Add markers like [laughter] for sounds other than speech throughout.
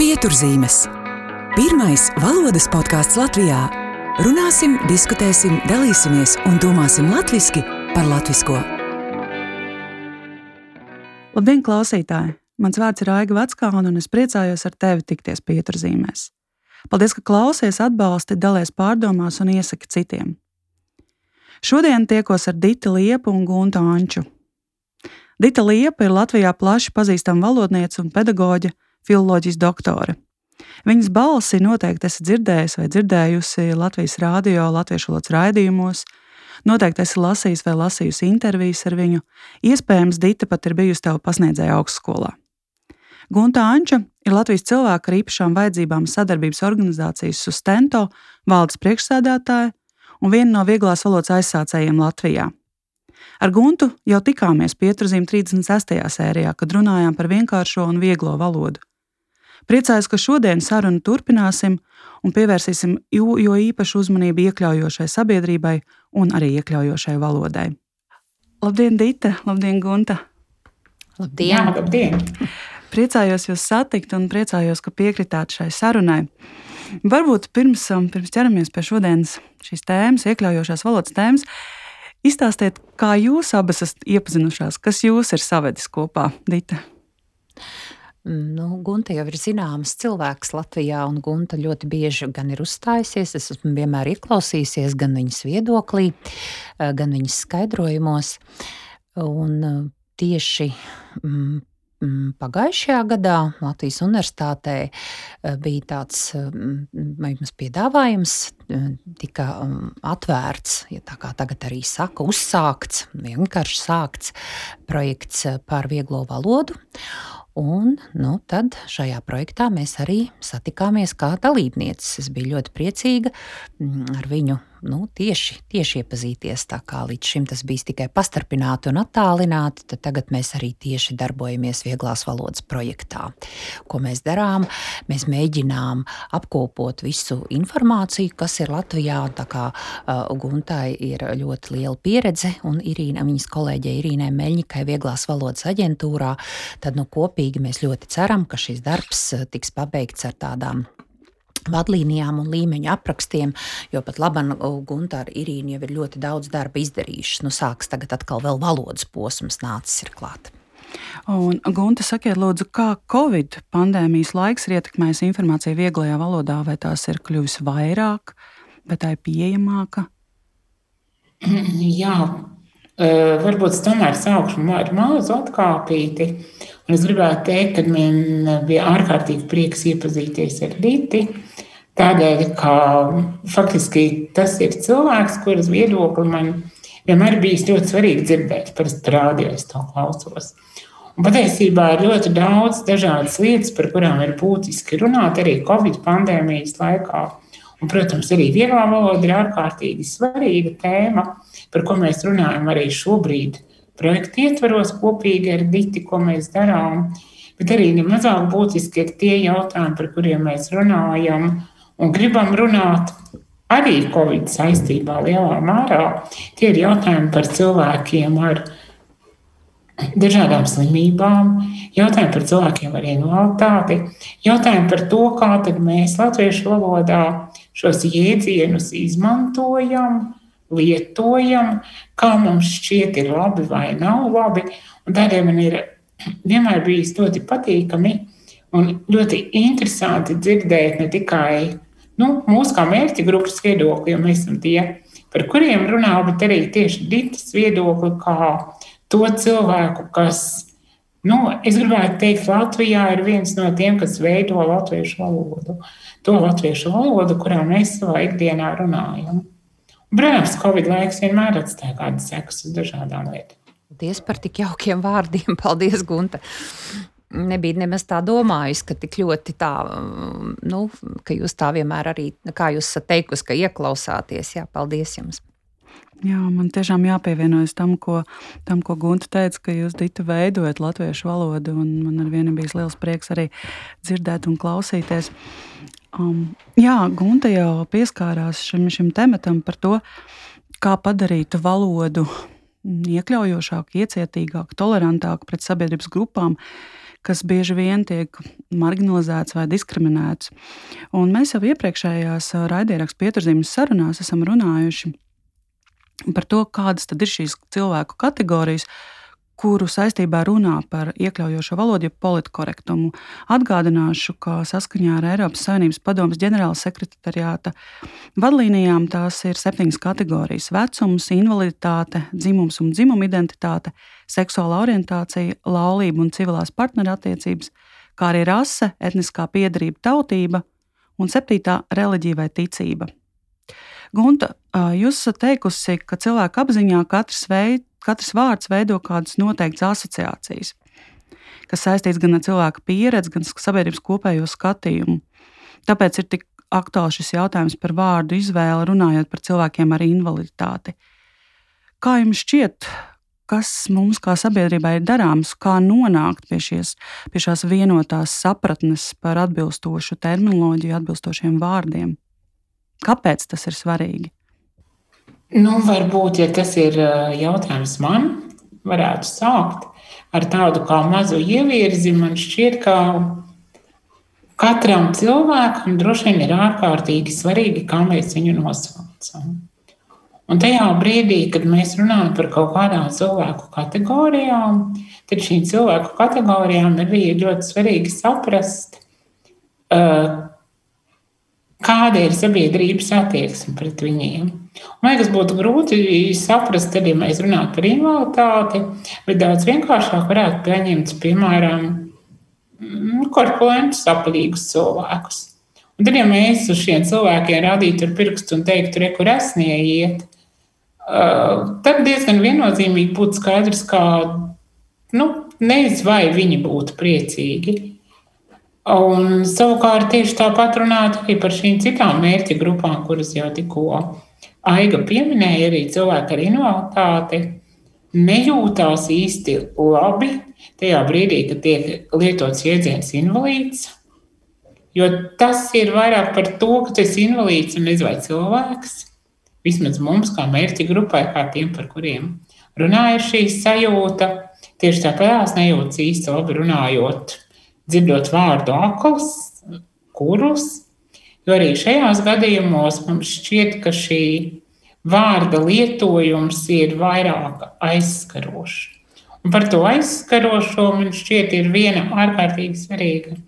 Pieturzīmes. Pirmais valodas podkāsts Latvijā. Runāsim, diskutēsim, dalīsimies un domāsim latviešu par latviešu. Labdien, klausītāji! Mans vārds ir Aiga Vecāna, un es priecājos ar tevi tikties pieturzīmēs. Paldies, ka klausies, atbalsti, dalies pārdomās un iesaki citiem. Šodien tiekos ar Dita Liepu un Guntu Anču. Dita Liepa ir Latvijā plaši pazīstama valodniece un pedagoģe, filoloģijas doktore. Viņas balsi noteikti esat dzirdējis vai dzirdējusi Latvijas rādio, latviešu valodas raidījumos. Noteikti esi lasījis vai lasījusi intervijas ar viņu. Iespējams, Dita pat ir bijusi tev pasniedzēja augstskolā. Gunta Anča ir Latvijas cilvēku ar īpašām vajadzībām sadarbības organizācijas Sustento valdes priekšsēdētāja un viena no vieglās valodas aizsācējiem Latvijā. Ar Guntu jau tikāmies pieturzīm 36. sērijā, kad runājām par vienkāršo un vieglo valodu. Priecājos, ka šodien sarunu turpināsim un pievērsīsim jo, jo īpašu uzmanību iekļaujošai sabiedrībai un arī iekļaujošai valodai. Labdien, Dita! Labdien, Gunta! Labdien! Jā, labdien. Priecājos jūs satikt un priecājos, ka piekritāt šai sarunai. Varbūt pirms, um, pirms ķeramies pie šodienas šīs tēmas, iekļaujošās valodas tēmas, izstāstiet, kā jūs abas esat iepazinušās, kas jūs ir savedis kopā, Dita. Nu, Gunta jau ir zināms cilvēks Latvijā, un Gunta ļoti bieži gan ir uzstājusies. Es esmu vienmēr ieklausījusies gan viņas viedoklī, eh, gan viņas skaidrojumos. Un eh, tieši mm, mm, Pagājušajā gadā Latvijas Universitātē eh, bija tāds mums piedāvājums, tika mm, atvērts, ja tā kā tagad arī saka, uzsākts, vienkārši sākts projekts par vieglo valodu. Un nu, tad šajā projektā mēs arī satikāmies kā dalībnieces. Es biju ļoti priecīga mm, ar viņu nu, tieši, tieši iepazīties. Tā kā līdz šim tas bija tikai pastarpināti un attālināti, tad tagad mēs arī tieši darbojamies vieglās valodas projektā. Ko mēs darām? Mēs mēģinām apkopot visu informāciju, kas ir Latvijā. Tā kā uh, Guntai ir ļoti liela pieredze un Irīna, viņas kolēģei Irīnai Meļņikai vieglās valodas aģentūrā, tad nu, kopīgi mēs ļoti ceram, ka šis darbs tiks pabeigts ar tādām vadlīnijām un līmeņa aprakstiem, jo pat Labana Gunta ar Irīnu jau ir ļoti daudz darba izdarījušas. Nu, sāks tagad atkal vēl valodas posms nācis ir klāt. Un, Gunta, sakiet, lūdzu, kā Covid pandēmijas laiks ir ietekmējis informāciju vieglajā valodā, vai tās ir kļuvis vairāk, vai tā ir pieejamāka? [clears throat] Jā, varbūt es tomēr sākšu ar mazu atkāpīti. Un es gribētu teikt, ka man bija ārkārtīgi prieks iepazīties ar Dīti. Tādēļ, ka faktiski tas ir cilvēks, kuras viedokli man vienmēr bijis ļoti svarīgi dzirdēt. Parasti rādio es to klausos. Un patiesībā ir ļoti daudz dažādas lietas, par kurām ir būtiski runāt arī Covid pandēmijas laikā. Un, protams, arī vieglā valoda ir ārkārtīgi svarīga tēma, par ko mēs runājam arī šobrīd projekta ietvaros kopīgi ar Diti, ko mēs darām. Bet arī nemazāk būtiski ir tie jautājumi, par kuriem mēs runājam un gribam runāt. Arī Covid saistībā lielā mērā tie ir jautājumi par cilvēkiem ar dažādām slimībām, jautājumi par cilvēkiem ar invaliditāti, jautājumi par to, kā mēs latviešu valodā šos jēdzienus izmantojam, lietojam, kā mums šķiet, ir labi vai nav labi. Un tādēļ man ir vienmēr bijis ļoti patīkami un ļoti interesanti dzirdēt ne tikai nu, mūsu kā mērķa grupas viedokli, jo mēs esam tie, par kuriem runā, bet arī tieši Dītas viedokli, kā to cilvēku, kas, nu, es gribētu teikt, Latvijā ir viens no tiem, kas veido latviešu valodu. To latviešu valodu, kurā mēs savā ikdienā runājam. Protams, Covid laiks vienmēr atstāja kādas sekas uz dažādām lietām. Paldies par tik jaukiem vārdiem. [laughs] Paldies, Gunta. Nebija nemaz tā domājis, ka tik ļoti tā, nu, ka jūs tā vienmēr arī, kā jūs esat teikusi, ka ieklausāties. Jā, paldies jums. Jā, man tiešām jāpievienojas tam, ko, tam, ko Gunta teica, ka jūs Dita veidojat latviešu valodu, man ar vienu bija liels prieks arī dzirdēt un klausīties. Um, jā, Gunte jau pieskārās šim, šim tematam par to, kā padarīt valodu iekļaujošāku, iecietīgāku, tolerantāku pret sabiedrības grupām, kas bieži vien tiek marginalizēts vai diskriminēts. Un mēs jau iepriekšējās raidierakstu pieturzīmes sarunās esam runājuši par to, kādas ir šīs cilvēku kategorijas, kuru saistībā runā par iekļaujošo valodu, ja politkorektumu. Atgādināšu, ka saskaņā ar Eiropas Savienības padomus ģenerāla sekretariāta vadlīnijām tās ir septiņas kategorijas - vecums, invaliditāte, dzimums un dzimuma identitāte, seksuāla orientācija, laulība un civilās partnerattiecības, kā arī rase, etniskā piedarība, tautība un septītā - reliģija vai ticība. Gunta, jūs esat teikusi, ka cilvēka apziņā katrs, veid, katrs vārds veido kādas noteiktas asociācijas, kas saistīts gan ar cilvēka pieredzi, gan sabiedrības kopējo skatījumu. Tāpēc ir tik aktuāls šis jautājums par vārdu izvēli, runājot par cilvēkiem ar invaliditāti. Kā jums šķiet, kas mums kā sabiedrībai ir darāms, kā nonākt pie, šies, pie šās vienotās sapratnes par atbilstošu terminoloģiju, atbilstošiem vārdiem? Kāpēc tas ir svarīgi? Nu, varbūt, ja tas ir jautājums man, varētu sākt ar tādu kā mazu ievirzi. Man šķiet, ka katram cilvēkam droši vien ir ārkārtīgi svarīgi, kā mēs viņu nosaucam. Un tajā brīdī, kad mēs runājam par kaut kādām cilvēku kategorijām, tad šīm cilvēku kategorijām arī ir ļoti svarīgi saprast, kāda ir sabiedrības attieksme pret viņiem. Man liekas, būtu grūti saprast, tad, ja mēs runājam par invaliditāti, bet daudz vienkāršāk varētu pieņemt, piemēram, mm, korpulentus, apaļīgus cilvēkus. Un tad, ja mēs uz šiem cilvēkiem rādītu ar pirkstu un teiktu, re, kur esnie iet, tad diezgan viennozīmīgi būtu skaidrs, ka nu, nezinu, vai viņi būtu priecīgi. Un savukārt tieši tāpat runāt arī par šīm citām mērķa grupām, kuras jau tikko Aiga pieminēja, arī cilvēki ar invaliditāti nejūtās īsti labi tajā brīdī, kad tiek lietots jēdziens invalīds. Jo tas ir vairāk par to, ka tu esi invalīds un nezinu, vai cilvēks. Vismaz mums, kā mērķa grupai, kā tiem, par kuriem runāja šī sajūta, tieši tāpēc nejūtas īsti labi runājot dzirdot vārdu akls, kurls, jo arī šajās gadījumos mums šķiet, ka šī vārda lietojums ir vairāk aizskarošs. Un par to aizskarošo man šķiet ir viena ārkārtīgi svarīga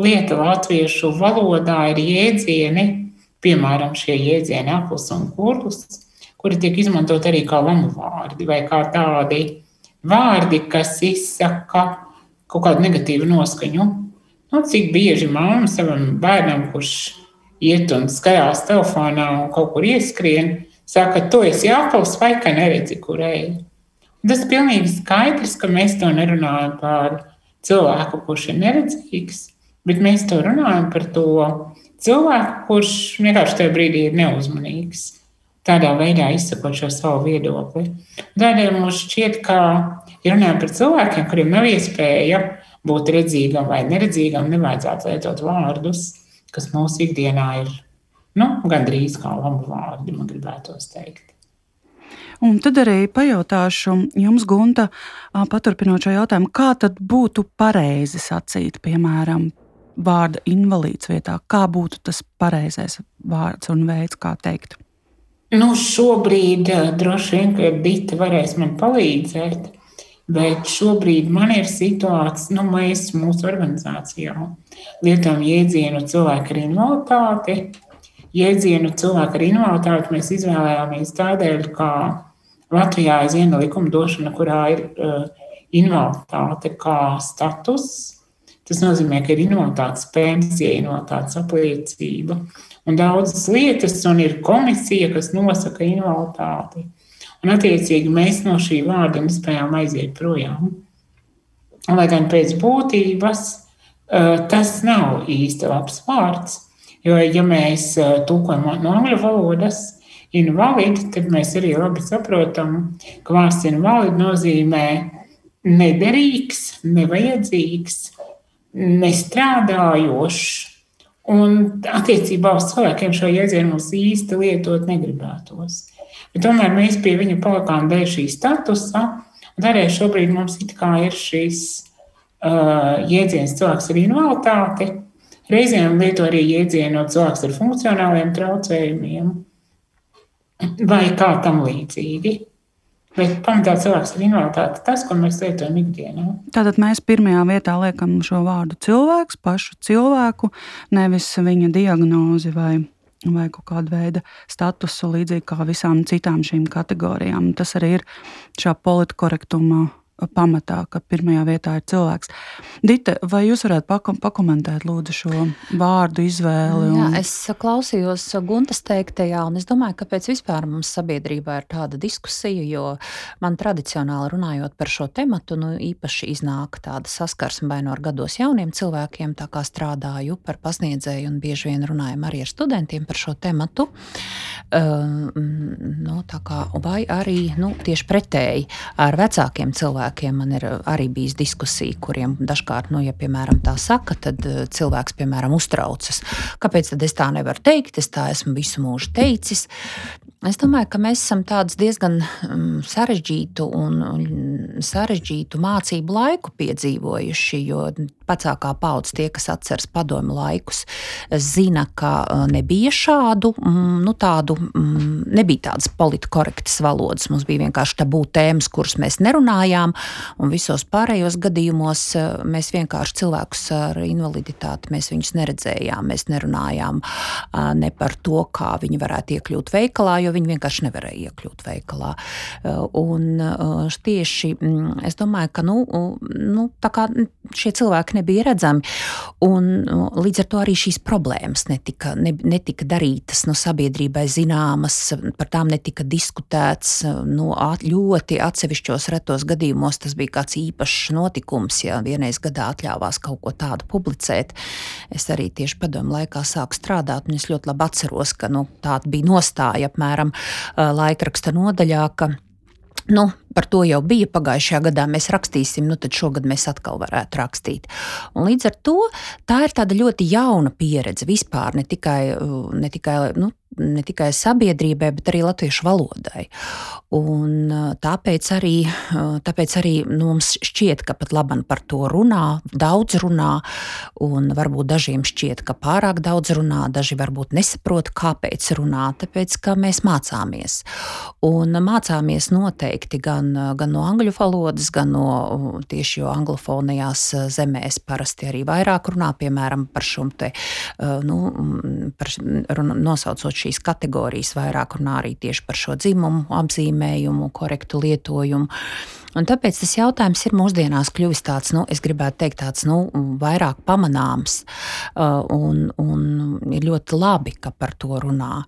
lieta latviešu valodā ir jēdzieni, piemēram, šie jēdzieni aplis un kurls, kuri tiek izmantot arī kā lamu vārdi vai kā tādi vārdi, kas izsaka kaut kādu negatīvu noskaņu. Nu, cik bieži mamma savam bērnam, kurš iet un skatās telefonā un kaut kur ieskrien, saka, tu esi apels vai ka neredzi, kur ej. Tas ir pilnīgi skaidrs, ka mēs to nerunājam par cilvēku, kurš ir neredzīgs, bet mēs to runājam par to cilvēku, kurš vienkārši tajā brīdī ir neuzmanīgs. Tādā veidā izsakot šo savu viedokli. Tādēļ mums šķiet, ka Ja runājam par cilvēkiem, kuriem nav iespēja būt redzīgam vai neredzīgam, nevajadzētu lietot vārdus, kas mūsu ikdienā ir nu, gandrīz kā labu vārdi, man gribētos teikt. Un tad arī pajautāšu jums, Gunta, paturpinot šo jautājumu, kā tad būtu pareizi sacīt, piemēram, vārda invalīds vietā? Kā būtu tas pareizais vārds un veids, kā teikt? Nu, šobrīd droši vien, ka Dita varēs man palīdzēt. Bet šobrīd man ir situācija, nu, mēs mūsu organizācijā lietojam jēdzienu cilvēku ar invaliditāti. Jēdzienu cilvēku ar invaliditāti mēs izvēlējāmies tādēļ, ka Latvijā ir viena likumdošana, kurā ir uh, invaliditāte kā status. Tas nozīmē, ka ir invaliditātes pensija, invaliditātes apliecība un daudzas lietas, un ir komisija, kas nosaka invaliditāti. Un, attiecīgi, mēs no šī vārda nespējām aiziet projām. Lai gan pēc būtības tas nav īsti labs vārds, jo, ja mēs tulkojam no angļu valodas, invalidi, tad mēs arī labi saprotam, ka vārds invalidi nozīmē nederīgs, nevajadzīgs, nestrādājošs. Un attiecībā uz cilvēkiem šo jēdzienu mums īsti lietot negribētos. Bet tomēr mēs pie viņa palikām dēļ šī statusa, un arī šobrīd mums ir šīs jēdziens cilvēks ar invaliditāti. Reizēm lieto arī jēdzienu cilvēks ar funkcionāliem traucējumiem vai kā tam līdzīgi. Bet pamatā cilvēks ir invaliditāte, tas, ko mēs lietojam ikdienā. Tātad mēs pirmajā vietā liekam šo vārdu cilvēks, pašu cilvēku, nevis viņa diagnozi vai, vai kaut kādu veidu statusu, līdzīgi kā visām citām šīm kategorijām. Tas arī ir šā politkorektuma pamatā, ka pirmajā vietā ir cilvēks. Dita, vai jūs varētu pakom pakomentēt lūdzu, šo vārdu izvēli? Un... Jā, es klausījos Guntas teiktajā, un es domāju, kāpēc vispār mums sabiedrībā ir tāda diskusija, jo man tradicionāli runājot par šo tematu, nu, īpaši iznāk tāda saskarsme vai no ar gados jauniem cilvēkiem, tā kā strādāju par pasniedzēju un bieži vien runājam arī ar studentiem par šo tematu. Uh, nu, kā, vai arī nu, tieši pretēji ar vecākiem cilvēkiem cilvēkiem man ir arī bijis diskusija, kuriem dažkārt, nu, ja piemēram tā saka, tad eh, cilvēks, piemēram, uztraucas. Kāpēc tad es tā nevaru teikt? Es tā esmu visu mūžu teicis. Es domāju, ka mēs esam tādus diezgan um, sarežģītu un, un sarežģītu mācību laiku piedzīvojuši. Jo vecākā paudze, tie, kas atceras padomu laikus, zina, ka uh, nebija šādu, mm, nu, tādu, mm, nebija tādas politkorektas valodas. Mums bija vienkārši tabū tēmas, kuras mēs nerunājām, un visos pārējos gadījumos uh, mēs vienkārši cilvēkus ar invaliditāti mēs viņus neredzējām. Mēs nerunājām uh, ne par to, kā viņi varētu iekļūt veikalā, jo viņi vienkārši nevarēja iekļūt veikalā. Un tieši mm, es domāju, ka nu, nu, šie cilvēki nebija redzami. Un, līdz ar to arī šīs problēmas netika, ne, netika darītas no sabiedrībai zināmas, par tām netika diskutēts. No, ļoti atsevišķos retos gadījumos tas bija kāds īpašs notikums, ja vienreiz gadā atļāvās kaut ko tādu publicēt. Es arī tieši padomu laikā sāku strādāt, un es ļoti labi atceros, ka nu, tāda bija nostāja apmēram laikraksta nodaļā, Nu, par to jau bija pagājušajā gadā. Mēs rakstīsim, nu tad šogad mēs atkal varētu rakstīt. Un līdz ar to tā ir tāda ļoti jauna pieredze vispār, ne tikai, ne tikai nu, ne tikai sabiedrībai, bet arī latviešu valodai. Un tāpēc arī, tāpēc arī nu, mums šķiet, ka pat labi par to runā, daudz runā, un varbūt dažiem šķiet, ka pārāk daudz runā, daži varbūt nesaprot, kāpēc runā, tāpēc ka mēs mācāmies. Un mācāmies noteikti gan, gan no angļu valodas, gan no tieši jo anglofonajās zemēs parasti arī vairāk runā, piemēram, par šo te, nu, par, nosaucot šīs kategorijas vairāk runā arī tieši par šo dzimumu apzīmējumu, korektu lietojumu. Un tāpēc tas jautājums ir mūsdienās kļuvis tāds, nu, es gribētu teikt, tāds nu, vairāk pamanāms. Uh, un, un ir ļoti labi, ka par to runā.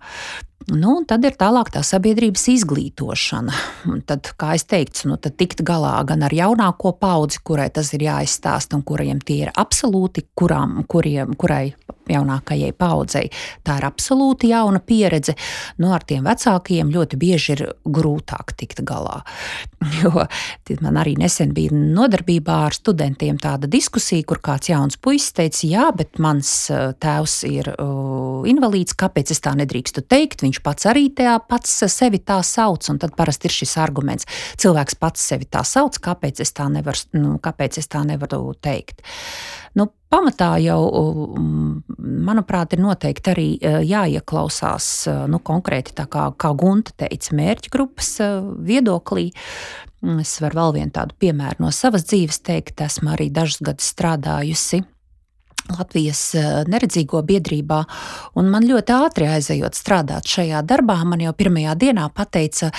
Nu, tad ir tālāk tā sabiedrības izglītošana. Un tad, kā jau teicu, nu, tikt galā gan ar jaunāko paudzi, kurai tas ir jāizstāsta, un kuriem tie ir absolūti, kurām, kuriem, kurai jaunākajai paudzei. Tā ir absolūti jauna pieredze. Nu, ar tiem vecākiem ļoti bieži ir grūtāk tikt galā. [laughs] Jo man arī nesen bija nodarbībā ar studentiem tāda diskusija, kur kāds jauns puisis teica, jā, bet mans uh, tēvs ir uh, invalīds, kāpēc es tā nedrīkstu teikt? Viņš pats arī tā pats sevi tā sauc, un tad parasti ir šis arguments. Cilvēks pats sevi tā sauc, kāpēc es tā nevaru, nu, kāpēc es tā nevaru teikt? Nu, pamatā jau, manuprāt, ir noteikti arī e, jāieklausās e, nu, konkrēti, kā, kā Gunta teica, mērķa grupas e, viedoklī. Es varu vēl vienu tādu piemēru no savas dzīves teikt. Esmu arī dažus gadus strādājusi Latvijas eh, neredzīgo biedrībā, un man ļoti ātri aizejot strādāt šajā darbā, man jau pirmajā dienā pateica,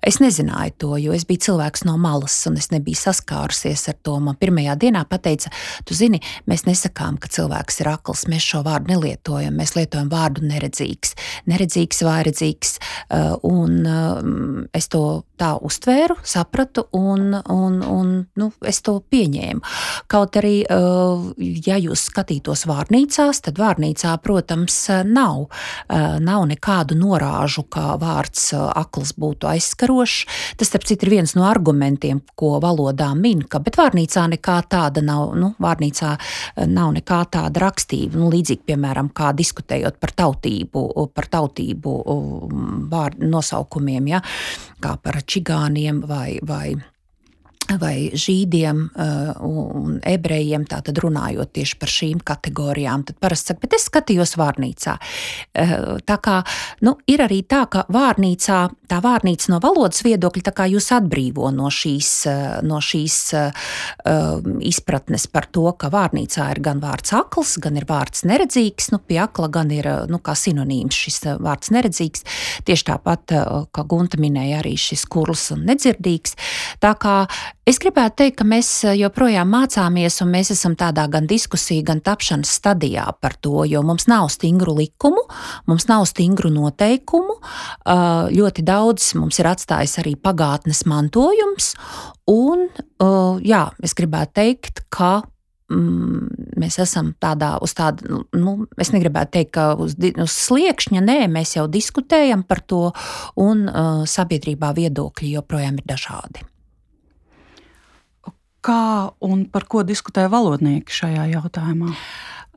es nezināju to, jo es biju cilvēks no malas, un es nebiju saskārusies ar to. Man pirmajā dienā pateica, tu zini, mēs nesakām, ka cilvēks ir akls, mēs šo vārdu nelietojam, mēs lietojam vārdu neredzīgs, neredzīgs, vairedzīgs, eh, un eh, es to tā uztvēru, sapratu, un, un, un nu, es to pieņēmu. Kaut arī, ja jūs skatāties, skatītos vārnīcās, tad vārnīcā, protams, nav, eh, nav nekādu norāžu, ka vārds eh, akls būtu aizskarošs. Tas, starp citu, ir viens no argumentiem, ko valodā min, ka vārnīcā nekā tāda nav, nu, vārnīcā eh, nav nekā tāda rakstība. Nu, līdzīgi, piemēram, kā diskutējot par tautību, par tautību vārdu nosaukumiem, ja, kā par čigāniem vai, vai vai žīdiem uh, un ebrejiem, tātad runājot tieši par šīm kategorijām, tad parasti saka, bet es skatījos vārnīcā. Uh, tā kā nu, ir arī tā, ka vārnīcā, tā vārnīca no valodas viedokļa, tā kā jūs atbrīvo no šīs, uh, no šīs izpratnes par to, ka vārnīcā ir gan vārds akls, gan ir vārds neredzīgs, nu pie akla gan ir nu, kā sinonīms šis vārds neredzīgs. Tieši tāpat, kā Gunta minēja, arī šis kurls un nedzirdīgs. Tā kā Es gribētu teikt, ka mēs eh, joprojām mācāmies, un mēs esam tādā gan diskusiju, gan tapšanas stadijā par to, jo mums nav stingru likumu, mums nav stingru noteikumu. Eh, ļoti daudz mums ir atstājis arī pagātnes mantojums, un eh, jā, es gribētu teikt, ka mm, mēs esam tādā, uz tāda, nu, es negribētu teikt, ka uz, uz sliekšņa, nē, mēs jau diskutējam par to, un uh, sabiedrībā viedokļi joprojām ir dažādi kā un par ko diskutē valodnieki šajā jautājumā?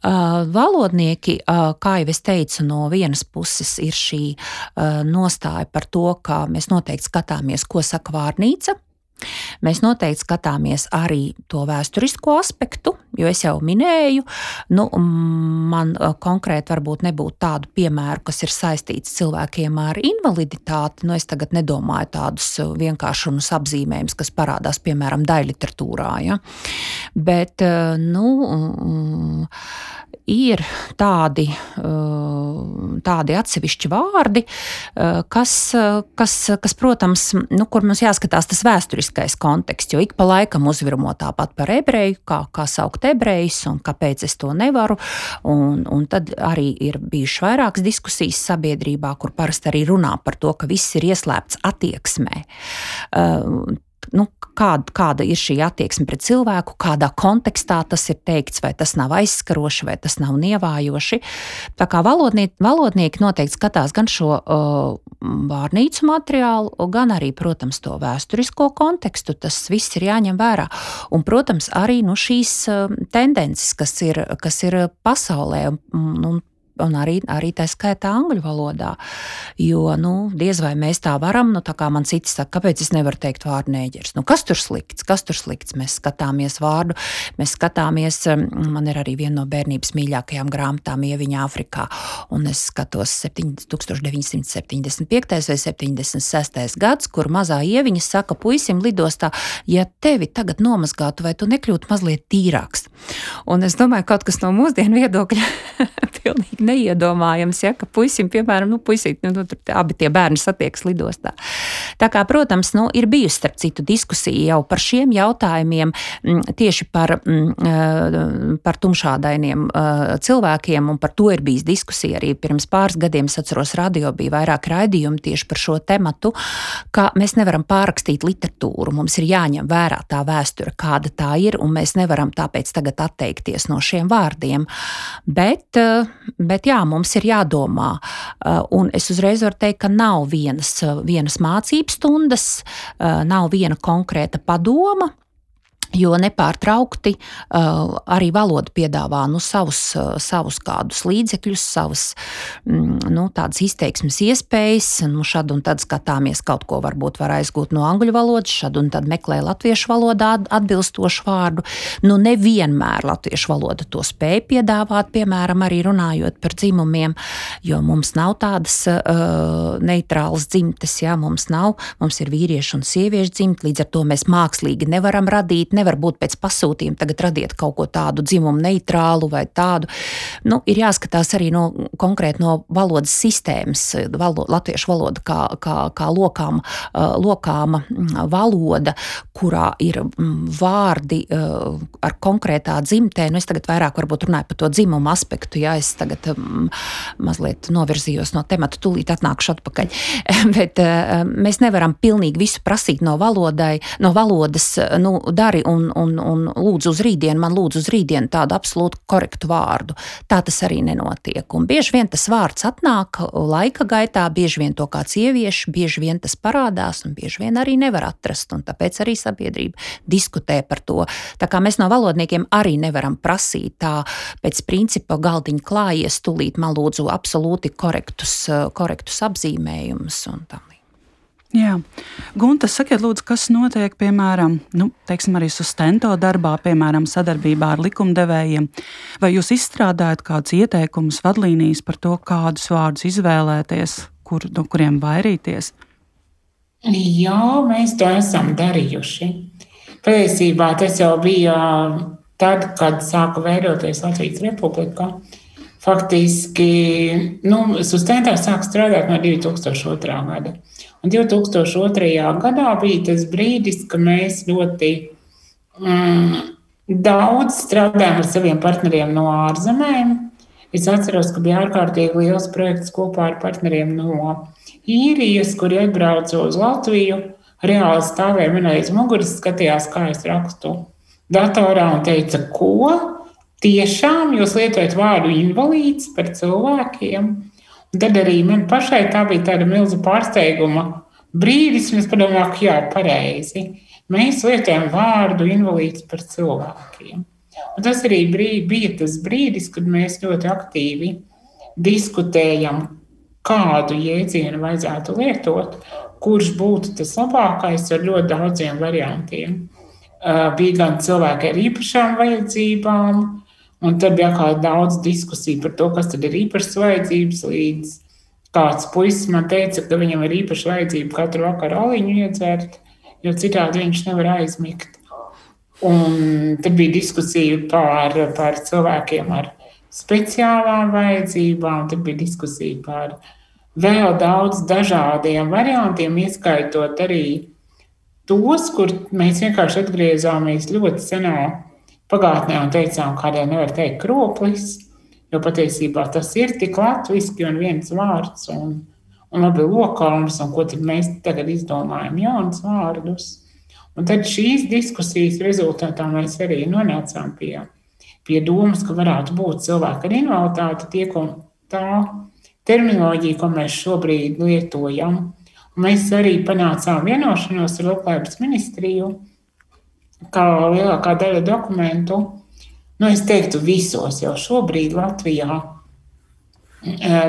Uh, valodnieki, uh, kā jau es teicu, no vienas puses ir šī uh, nostāja par to, ka mēs noteikti skatāmies, ko saka vārnīca, Mēs noteikti skatāmies arī to vēsturisko aspektu, jo es jau minēju, nu, man konkrēti varbūt nebūtu tādu piemēru, kas ir saistīts cilvēkiem ar invaliditāti. Nu, es tagad nedomāju tādus vienkāršus apzīmējumus, kas parādās piemēram daļliteratūrā. Ja? Bet, nu, ir tādi, uh, tādi atsevišķi vārdi, uh, kas, uh, kas, kas protams, nu, kur mums jāskatās tas vēsturiskais konteksts, jo ik pa laikam uzvirmo tāpat par ebreju, kā, kā saukt ebrejus un kāpēc es to nevaru. Un, un tad arī ir bijušas vairākas diskusijas sabiedrībā, kur parasti arī runā par to, ka viss ir ieslēpts attieksmē nu, kāda, kāda ir šī attieksme pret cilvēku, kādā kontekstā tas ir teikts, vai tas nav aizskaroši, vai tas nav nievājoši. Tā kā valodnieki, valodnieki noteikti skatās gan šo uh, vārnīcu materiālu, gan arī, protams, to vēsturisko kontekstu. Tas viss ir jāņem vērā. Un, protams, arī nu, šīs uh, tendences, kas ir, kas ir pasaulē, un, un un arī, arī tā skaitā angļu valodā. Jo nu, diez vai mēs tā varam, nu, tā kā man cits saka, kāpēc es nevaru teikt vārdu nēģers. Nu, kas tur slikts? Kas tur slikts? Mēs skatāmies vārdu, mēs skatāmies, um, man ir arī viena no bērnības mīļākajām grāmatām Ieviņā Afrikā, un es skatos 1975. vai 76. gads, kur mazā ieviņa saka puisim lidostā, ja tevi tagad nomazgātu, vai tu nekļūtu mazliet tīrāks. Un es domāju, kaut kas no mūsdienu viedokļa [laughs] pilnīgi neiedomājams, ja, ka puisim, piemēram, nu, puisīt, nu, nu, abi tie bērni satiekas lidostā. Tā kā, protams, nu, ir bijusi starp citu diskusija jau par šiem jautājumiem, mm, tieši par, mm, eh, par tumšādainiem eh, cilvēkiem, un par to ir bijis diskusija arī pirms pāris gadiem. Es atceros, radio bija vairāk raidījumi tieši par šo tematu, ka mēs nevaram pārrakstīt literatūru, mums ir jāņem vērā tā vēsture, kāda tā ir, un mēs nevaram tāpēc tagad atteikties no šiem vārdiem. Bet, eh, bet jā, mums ir jādomā, uh, un es uzreiz varu teikt, ka nav vienas, vienas mācības stundas, uh, nav viena konkrēta padoma. Jo nepārtraukti uh, arī valoda piedāvā nu, savus, uh, savus kādus līdzekļus, savas mm, nu, izteiksmes iespējas. Nu, šad un tad skatāmies, kaut ko varbūt var aizgūt no angļu valodas, šad un tad meklē latviešu valodā atbilstošu vārdu. Nu, nevienmēr latviešu valoda to spēj piedāvāt, piemēram, arī runājot par dzimumiem, jo mums nav tādas uh, neitrālas dzimtes, ja mums nav, mums ir vīriešu un sieviešu dzimta, līdz ar to mēs mākslīgi nevaram radīt nevar būt pēc pasūtījuma, tagad radiet kaut ko tādu dzimumu neitrālu vai tādu. Nu, ir jāskatās arī no, konkrēti no valodas sistēmas, valo, latviešu valoda kā, kā, kā lokāma, lokāma valoda, kurā ir vārdi ar konkrētā dzimtē. Nu, es tagad vairāk runāju par to dzimumu aspektu, ja es tagad mazliet novirzījos no temata, tūlīt atnākšu atpakaļ. [laughs] Bet mēs nevaram pilnīgi visu prasīt no valodai, no valodas, nu, dari un, un, un lūdzu uz rītdienu, man lūdzu uz rītdienu tādu absolūti korektu vārdu. Tā tas arī nenotiek. Un bieži vien tas vārds atnāk laika gaitā, bieži vien to kāds ievieš, bieži vien tas parādās, un bieži vien arī nevar atrast. Tāpēc arī sabiedrība diskutē par to. Tā kā mēs no valodniekiem arī nevaram prasīt tā pēc principa galdiņa klājies, tūlīt man lūdzu absolūti korektus, korektus apzīmējumus un tam. Jā, Gunta, sakiet, lūdzu, kas notiek, piemēram, nu, teiksim, arī sustento darbā, piemēram, sadarbībā ar likumdevējiem? Vai jūs izstrādājat kādus ieteikumus, vadlīnijas par to, kādus vārdus izvēlēties, kur, no kuriem vairīties? Jā, mēs to esam darījuši. Patiesībā tas jau bija tad, kad sāka veidoties Latvijas Republika. Faktiski, nu, sustentā sāk strādāt no 2002. gada. Un 2002. gadā bija tas brīdis, kad mēs ļoti mm, daudz strādājām ar saviem partneriem no ārzemēm. Es atceros, ka bija ārkārtīgi liels projekts kopā ar partneriem no īrijas, kuri atbrauca uz Latviju. Reāli stāvēja man aiz muguras, skatījās, kā es rakstu datorā un teica, ko tiešām jūs lietojat vārdu invalīds par cilvēkiem. Un tad arī man pašai tā bija tāda milza pārsteiguma brīdis, un es padomāju, ka jā, pareizi. Mēs lietojam vārdu invalīds par cilvēkiem. Un tas arī brīd, bija tas brīdis, kad mēs ļoti aktīvi diskutējam, kādu jēdzienu vajadzētu lietot, kurš būtu tas labākais ar ļoti daudziem variantiem. Bija gan cilvēki ar īpašām vajadzībām, Un tad bija kā daudz diskusiju par to, kas tad ir īpašas vajadzības. Līdz kāds puisis man teica, ka viņam ir īpaša vajadzība katru vakaru aliņu iedzert, jo citādi viņš nevar aizmigt. Un tad bija diskusija par, par cilvēkiem ar speciālām vajadzībām, tad bija diskusija par vēl daudz dažādiem variantiem, ieskaitot arī tos, kur mēs vienkārši atgriezāmies ļoti senā pagātnē un teicām, kādēļ nevar teikt kroplis, jo patiesībā tas ir tik latviski un viens vārds un, un labi lokāms, un ko tad mēs tagad izdomājam jaunus vārdus. Un tad šīs diskusijas rezultātā mēs arī nonācām pie, pie domas, ka varētu būt cilvēki ar invaliditāti, tie, ko tā terminoloģija, ko mēs šobrīd lietojam. Un mēs arī panācām vienošanos ar Labklājības ministriju, kā lielākā daļa dokumentu, nu, es teiktu, visos jau šobrīd Latvijā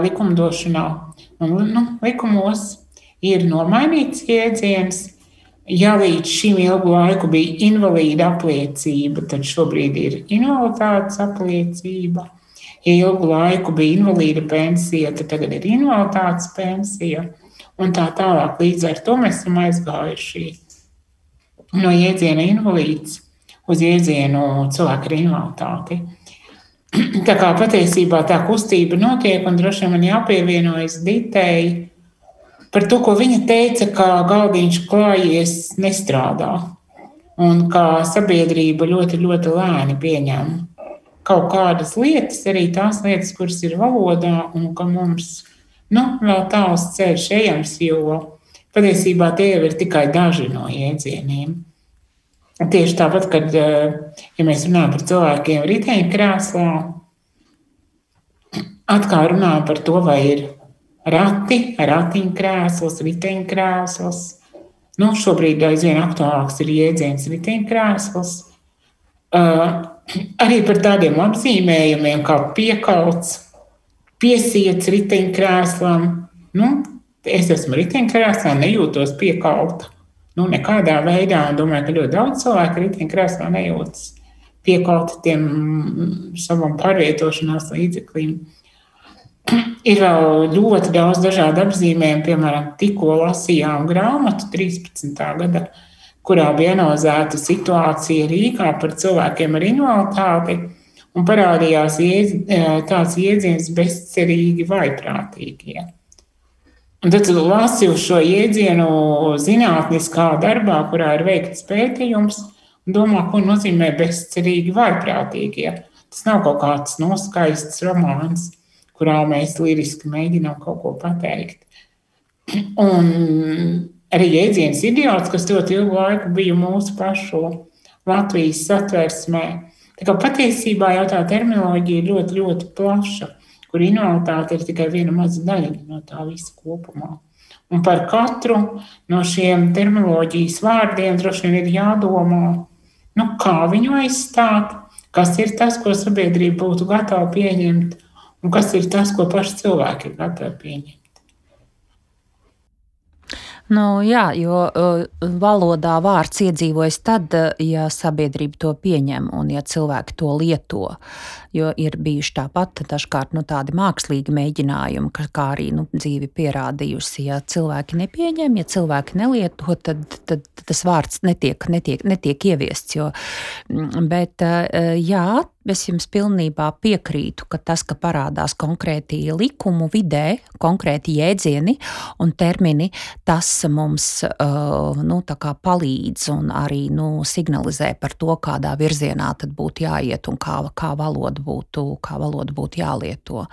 likumdošanā un nu, likumos ir nomainīts jēdziens. Ja līdz šim ilgu laiku bija invalīda apliecība, tad šobrīd ir invaliditātes apliecība. Ja ilgu laiku bija invalīda pensija, tad tagad ir invaliditātes pensija. Un tā tālāk. Līdz ar to mēs esam aizgājuši no jēdziena invalīds uz jēdzienu cilvēku ar invaliditāti. [clears throat] Tā kā patiesībā tā kustība notiek, un droši vien man jāpievienojas Ditei par to, ko viņa teica, ka galdiņš klājies nestrādā, un kā sabiedrība ļoti, ļoti lēni pieņem kaut kādas lietas, arī tās lietas, kuras ir valodā, un ka mums nu, vēl tāls ceļš ejams, jo patiesībā tie jau ir tikai daži no jēdzieniem. Tieši tāpat, kad eh, ja mēs runājam par cilvēkiem riteņkrēslā, atkal runājam par to, vai ir rati, ratiņkrēsls, riteņkrēsls. Nu, šobrīd aizvien aktuālāks ir jēdziens riteņkrēsls. Uh, arī par tādiem apzīmējumiem kā piekauts, piesiets riteņkrēslam. Nu, es esmu riteņkrēslā, nejūtos piekauta. Nu, nekādā veidā, un domāju, ka ļoti daudz cilvēku riteņkrēslā nejūtas piekauti tiem savam pārvietošanās līdzeklim. [clears throat] Ir vēl ļoti daudz dažādu apzīmējumu, piemēram, tikko lasījām grāmatu 13. gada, kurā bija analizēta situācija Rīgā par cilvēkiem ar invaliditāti, un parādījās iedz, tāds jēdziens bezcerīgi vaiprātīgie. Un tad lasi uz šo jēdzienu zinātniskā darbā, kurā ir veikts pētījums, un domā, ko nozīmē bezcerīgi vaiprātīgie. Tas nav kaut kāds noskaists romāns, kurā mēs liriski mēģinām kaut ko pateikt. Un arī jēdziens idiots, kas ļoti ilgu laiku bija mūsu pašu Latvijas satversmē. Tā kā patiesībā jau tā terminoloģija ir ļoti, ļoti plaša kur invaliditāte ir tikai viena maza daļa no tā visa kopumā. Un par katru no šiem terminoloģijas vārdiem droši vien ir jādomā, nu, kā viņu aizstāt, kas ir tas, ko sabiedrība būtu gatava pieņemt, un kas ir tas, ko paši cilvēki ir gatavi pieņemt. Nu, jā, jo uh, valodā vārds iedzīvojas tad, ja sabiedrība to pieņem un ja cilvēki to lieto. Jo ir bijuši tāpat dažkārt nu, tādi mākslīgi mēģinājumi, ka, kā arī nu, dzīve pierādījusi, ja cilvēki nepieņem, ja cilvēki nelieto, tad, tad tas vārds netiek, netiek, netiek ieviests. Jo, mm, bet uh, jā, Es jums pilnībā piekrītu, ka tas, ka parādās konkrēti likumu vidē, konkrēti jēdzieni un termini, tas mums uh, nu, palīdz un arī nu, signalizē par to, kādā virzienā būtu jāiet un kā, kā, valoda, būtu, kā valoda būtu jālieto.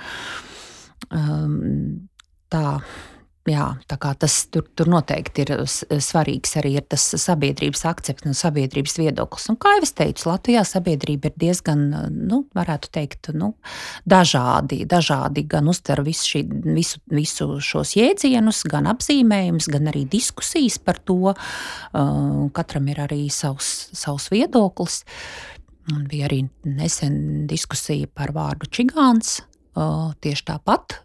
Um, tā Jā, tas tur, tur noteikti ir svarīgs arī ir tas sabiedrības akcepts un sabiedrības viedoklis. Un, kā jau es teicu, Latvijā sabiedrība ir diezgan, nu, varētu teikt, nu, dažādi, dažādi gan uztver visu, šī, visu, visu šos jēdzienus, gan apzīmējumus, gan arī diskusijas par to. Katram ir arī savs, savs viedoklis. Bija arī nesen diskusija par vārdu čigāns. Tieši tāpat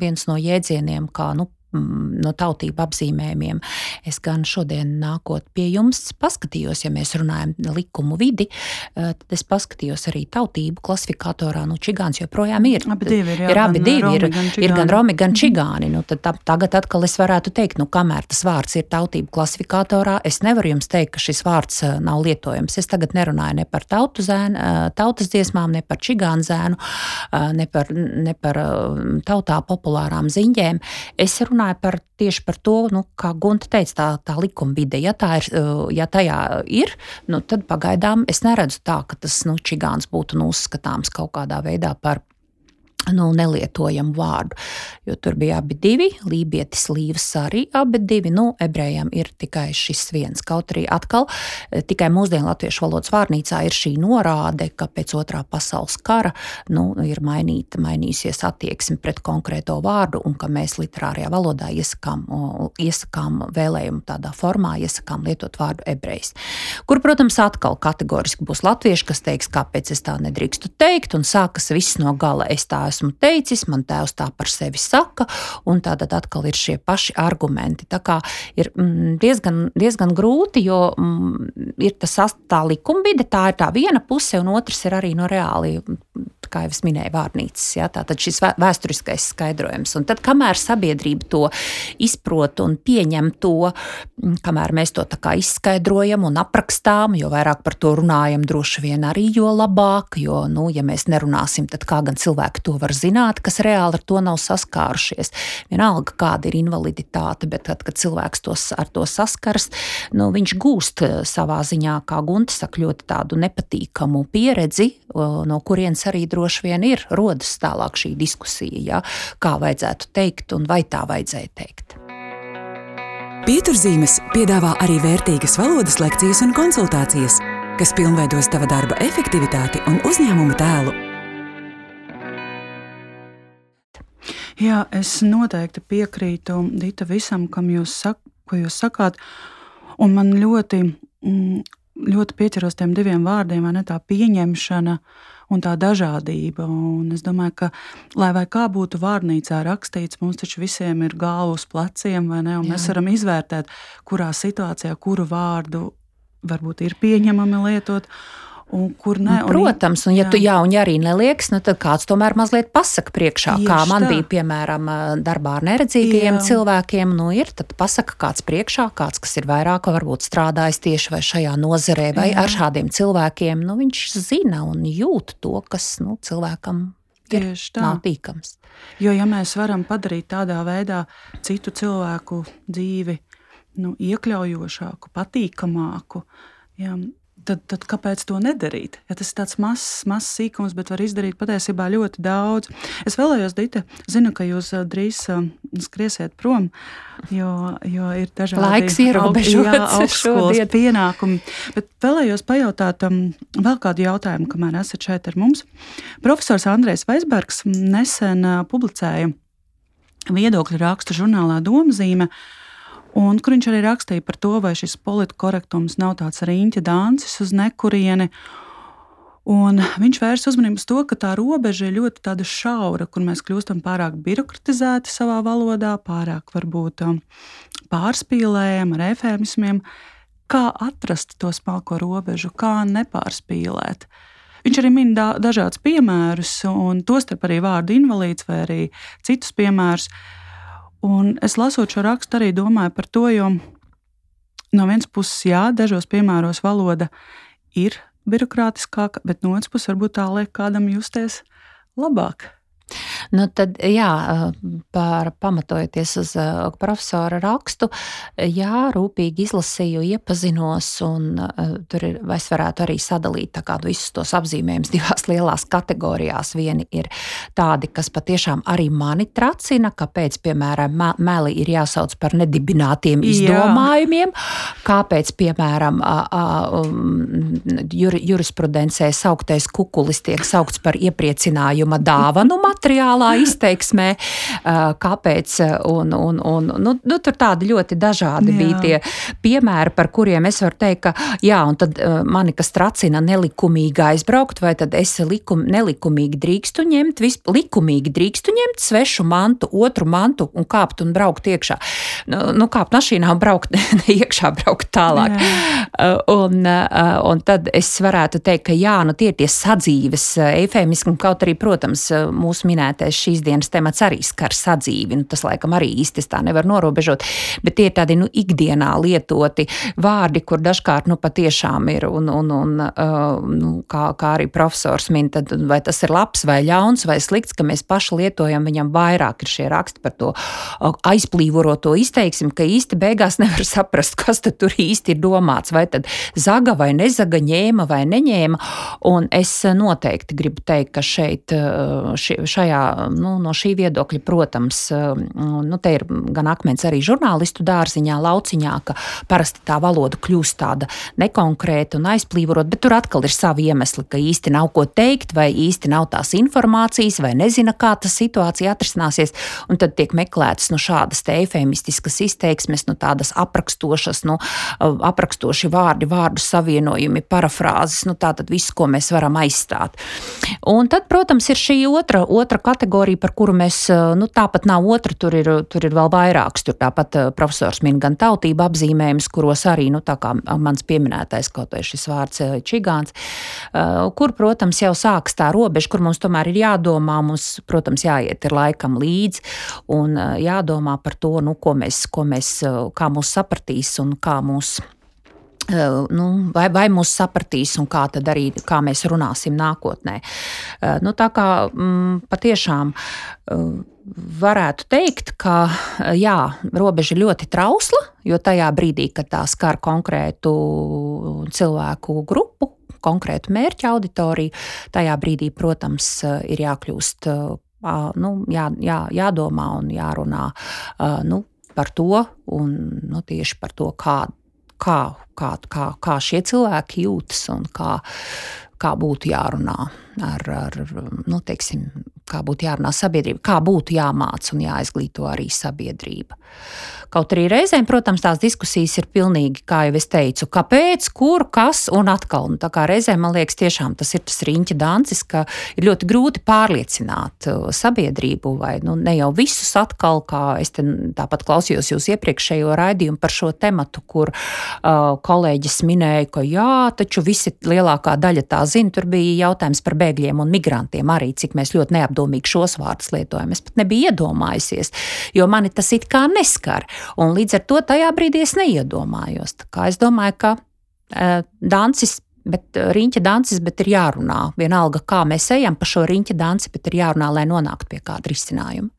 viens no jēdzieniem, kā nu, no tautību apzīmējumiem. Es gan šodien nākot pie jums paskatījos, ja mēs runājam likumu vidi, eh, tad es paskatījos arī tautību klasifikatorā. Nu, čigāns joprojām ir. Abi divi ir. Jā, ir abi divi romi, ir, gan ir gan romi, gan Mhm. čigāni. Nu, tad, tā, tagad atkal es varētu teikt, nu, kamēr tas vārds ir tautību klasifikatorā, es nevaru jums teikt, ka šis vārds eh, nav lietojams. Es tagad nerunāju ne par tautu zēnu, eh, tautas dziesmām, ne par čigānu zēnu, ne par, ne par tautā populārām ziņģēm. Es runāju runāju par, tieši par to, nu, kā Gunte teica, tā, tā likuma vide. Ja, tā ir, uh, ja tajā ir, nu, tad pagaidām es neredzu tā, ka tas nu, čigāns būtu nu, uzskatāms kaut kādā veidā par nu, nelietojamu vārdu. Jo tur bija abi divi, lībietis, līvs arī abi divi. Nu, ebrejiem ir tikai šis viens. Kaut arī atkal eh, tikai mūsdienu latviešu valodas vārnīcā ir šī norāde, ka pēc otrā pasaules kara nu, ir mainīta, mainījusies attieksme pret konkrēto vārdu un ka mēs literārajā valodā iesakām, iesakām vēlējumu tādā formā, iesakām lietot vārdu ebrejs. Kur, protams, atkal kategoriski būs latvieši, kas teiks, kāpēc es tā nedrīkstu teikt, un sākas viss no gala. Es tā esmu teicis, man tēvs tā par sevi saka, un tad atkal ir šie paši argumenti. Tā kā ir mm, diezgan, diezgan grūti, jo mm, ir tas tā likumbide, tā ir tā viena puse, un otrs ir arī no reāli kā jau es minēju, vārnīcas. Ja, Tātad šis vēsturiskais skaidrojums. Un tad, kamēr sabiedrība to izprot un pieņem to, kamēr mēs to izskaidrojam un aprakstām, jo vairāk par to runājam, droši vien arī jo labāk. Jo, nu, ja mēs nerunāsim, tad kā gan cilvēki to var zināt, kas reāli ar to nav saskārušies? Vienalga, kāda ir invaliditāte, bet tad, kad cilvēks tos, ar to saskars, nu, viņš gūst eh, savā ziņā, kā Gunte saka, ļoti tādu nepatīkamu pieredzi, no kurienes arī droši vien ir rodas tālāk šī diskusija, ja, kā vajadzētu teikt un vai tā vajadzēja teikt. Pieturzīmes piedāvā arī vērtīgas valodas lekcijas un konsultācijas, kas pilnveidos tava darba efektivitāti un uzņēmuma tēlu. Jā, es noteikti piekrītu Dita visam, kam jūs, sak, ko jūs sakāt. Un man ļoti, mm, ļoti pieķeros tiem diviem vārdiem, vai ne tā pieņemšana, uh, un tā dažādība. Un es domāju, ka, lai kā būtu vārnīcā rakstīts, mums taču visiem ir galva uz pleciem, vai ne? Mēs varam izvērtēt, kurā situācijā kuru vārdu varbūt ir pieņemami lietot un kur ne. Un, Protams, un ja jā. tu jā, un ja arī nelieks, nu, tad kāds tomēr mazliet pasaka priekšā, Tieši kā man tā. bija, piemēram, darbā ar neredzīgajiem jā. cilvēkiem, nu ir, tad pasaka kāds priekšā, kāds, kas ir vairāk varbūt strādājis tieši vai šajā nozarē vai jā. ar šādiem cilvēkiem, nu viņš zina un jūt to, kas, nu, cilvēkam Tieši tā. Nav tīkams. Jo, ja mēs varam padarīt tādā veidā citu cilvēku dzīvi nu, iekļaujošāku, patīkamāku, ja, tad, tad kāpēc to nedarīt? Ja tas ir tāds mazs, mazs sīkums, bet var izdarīt patiesībā ļoti daudz. Es vēlējos, Dita, zinu, ka jūs uh, drīz uh, skriesiet prom, jo, jo ir dažādi laiks ierobežots [laughs] augstskolas pienākumi. Bet vēlējos pajautāt um, vēl kādu jautājumu, kamēr esat šeit ar mums. Profesors Andrēs Vaisbergs nesen uh, publicēja viedokļu rakstu žurnālā Domzīme, uh, Un kur viņš arī rakstīja par to, vai šis politkorektums nav tāds riņķa dāncis uz nekurieni. Un viņš vērs uzmanību uz to, ka tā robeža ir ļoti šaura, kur mēs kļūstam pārāk birokratizēti savā valodā, pārāk varbūt um, pārspīlējam ar efēmismiem. Kā atrast to smalko robežu, kā nepārspīlēt? Viņš arī min da dažādus piemērus, un tostarp arī vārdu invalīds vai arī citus piemērus. Un es lasot šo rakstu, arī domāju par to, jo no vienas puses, jā, dažos piemēros valoda ir birokrātiskāka, bet no otras puses, varbūt tā liek kādam justies labāk. Nu, tad, jā, par, pamatojoties uz uh, profesora rakstu, jā, rūpīgi izlasīju, iepazinos, un uh, tur ir, es varētu arī sadalīt kā, visus tos apzīmējumus divās [laughs] lielās kategorijās. Vieni ir tādi, kas patiešām arī mani tracina, kāpēc, piemēram, meli ir jāsauc par nedibinātiem izdomājumiem, jā. kāpēc, piemēram, jur, jurisprudencē sauktais kukulis tiek saukts par iepriecinājuma dāvanu materiālā izteiksmē, kāpēc. Un, un, un, nu, nu, tur tādi ļoti dažādi jā. bija tie piemēri, par kuriem es varu teikt, ka jā, un tad mani kas tracina nelikumīgi aizbraukt, vai tad es likum, nelikumīgi drīkstu ņemt, visp, likumīgi drīkstu ņemt svešu mantu, otru mantu un kāpt un braukt iekšā. Nu, nu kāpt mašīnā un braukt [laughs] ne iekšā, braukt tālāk. Jā. Un, un tad es varētu teikt, ka jā, nu tie ir tie sadzīves eifēmismi, kaut arī, protams, mūsu minētais šīs dienas temats arī skar sadzīvi. Nu, tas, laikam, arī īsti tā nevar norobežot, bet tie ir tādi nu, ikdienā lietoti vārdi, kur dažkārt nu, patiešām ir, un, un, un uh, nu, kā, kā arī profesors min, tad vai tas ir labs vai ļauns vai slikts, ka mēs paši lietojam, viņam vairāk ir šie raksti par to aizplīvoto izteiksmi, ka īsti beigās [laughs] nevar saprast, kas tur īsti ir domāts, vai tad zaga vai nezaga, ņēma vai neņēma, un es noteikti gribu teikt, ka šeit ši, šajā, nu, no šī viedokļa, protams, nu, te ir gan akmens arī žurnālistu dārziņā, lauciņā, ka parasti tā valoda kļūst tāda nekonkrēta un aizplīvorot, bet tur atkal ir savi iemesli, ka īsti nav ko teikt, vai īsti nav tās informācijas, vai nezina, kā tā situācija atrisināsies, un tad tiek meklētas nu, šādas eifemistiskas izteiksmes, nu, tādas aprakstošas, nu, aprakstoši vārdi, vārdu savienojumi, parafrāzes, nu, tātad viss, ko mēs varam aizstāt. Un tad, protams, ir šī otra, otra kategorija, par kuru mēs, nu, tāpat nav otra, tur ir, tur ir vēl vairāks. Tur tāpat profesors min gan tautību apzīmējumus, kuros arī, nu, mans pieminētais kaut vai šis vārds čigāns, kur, protams, jau sāks tā robeža, kur mums tomēr ir jādomā, mums, protams, jāiet ir laikam līdzi un jādomā par to, nu, ko mēs, ko mēs, kā mūs sapratīs un kā mūs nu, vai, vai mūs sapratīs, un kā arī kā mēs runāsim nākotnē. Nu, tā kā mm, patiešām varētu teikt, ka jā, robeža ir ļoti trausla, jo tajā brīdī, kad tā skar konkrētu cilvēku grupu, konkrētu mērķa auditoriju, tajā brīdī, protams, ir jākļūst, nu, jā, jā, jādomā un jārunā nu, par to, un nu, tieši par to, kāda kā, kā, kā, kā šie cilvēki jūtas un kā, kā būtu jārunā ar, ar nu, teiksim, kā būtu jārunā sabiedrība, kā būtu jāmāca un jāizglīto arī sabiedrība. Kaut arī reizēm, protams, tās diskusijas ir pilnīgi, kā jau es teicu, kāpēc, kur, kas un atkal. Un tā kā reizēm man liekas, tiešām tas ir tas riņķa dancis, ka ir ļoti grūti pārliecināt uh, sabiedrību vai nu, ne jau visus atkal, kā es tāpat klausījos jūs iepriekšējo raidījumu par šo tematu, kur uh, kolēģis minēja, ka jā, taču visi lielākā daļa tā zina. Tur bija jautājums par bēgļiem un migrantiem arī, cik mēs ļoti neapdomīgi šos vārdus lietojam. Es pat nebiju iedomājusies, jo mani tas it kā neskar. Un līdz ar to tajā brīdī es neiedomājos. Es domāju, ka uh, dancis bet riņķa dancis, bet ir jārunā. Vienalga, kā mēs ejam pa šo riņķa danci, bet ir jārunā, lai nonāktu pie kāda risinājuma.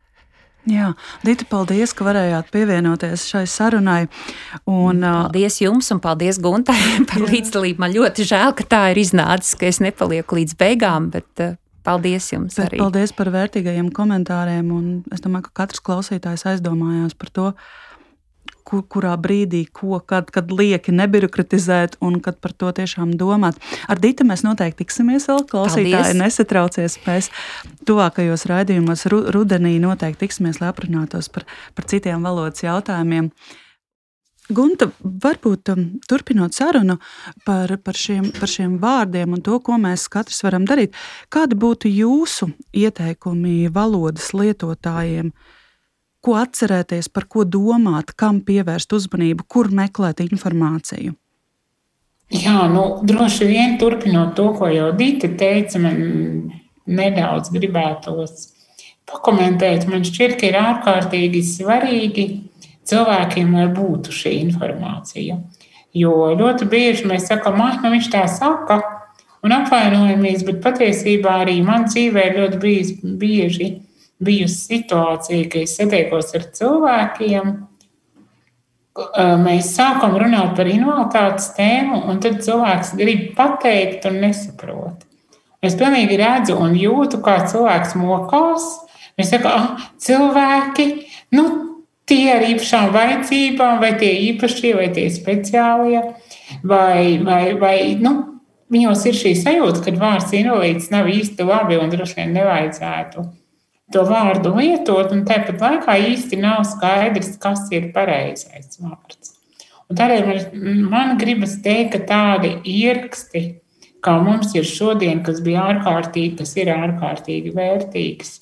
Jā, Dita, paldies, ka varējāt pievienoties šai sarunai. Un, paldies jums un paldies Guntai [laughs] par jā. līdzdalību. Man ļoti žēl, ka tā ir iznācis, ka es nepalieku līdz beigām, bet paldies jums bet arī. Paldies par vērtīgajiem komentāriem. Es domāju, ka katrs klausītājs aizdomājās par to, kur, kurā brīdī, ko, kad, kad lieki nebirokratizēt un kad par to tiešām domāt. Ar Dītu mēs noteikti tiksimies vēl. Klausītāji, Paldies. nesatraucies. Mēs tuvākajos raidījumos ru, rudenī noteikti tiksimies, lai aprunātos par, par citiem valodas jautājumiem. Gunta, varbūt um, turpinot sarunu par, par, šiem, par šiem vārdiem un to, ko mēs katrs varam darīt, kādi būtu jūsu ieteikumi valodas lietotājiem? Ko atcerēties, par ko domāt, kam pievērst uzmanību, kur meklēt informāciju? Jā, nu, droši vien turpinot to, ko jau Dita teica, man nedaudz gribētos pakomentēt. Man šķiet, ka ir ārkārtīgi svarīgi cilvēkiem, lai būtu šī informācija. Jo ļoti bieži mēs sakām, ah, nu viņš tā saka, un apvainojamies, bet patiesībā arī man dzīvē ļoti bijis, bieži bijusi situācija, ka es satiekos ar cilvēkiem. Mēs sākam runāt par invaliditātes tēmu, un tad cilvēks grib pateikt, un nesaprot. Es pilnīgi redzu un jūtu, kā cilvēks mokās. Viņš saka, ah, cilvēki, nu, tie ar īpašām vajadzībām, vai tie īpašie, vai tie speciālie, vai, vai, vai nu, viņos ir šī sajūta, ka vārds invalīds nav īsti labi un droši vien nevajadzētu to vārdu lietot, un tāpat laikā īsti nav skaidrs, kas ir pareizais vārds. Un tādēļ man, man gribas teikt, ka tādi ieraksti, kā mums ir šodien, kas bija ārkārtīgi, kas ir ārkārtīgi vērtīgs,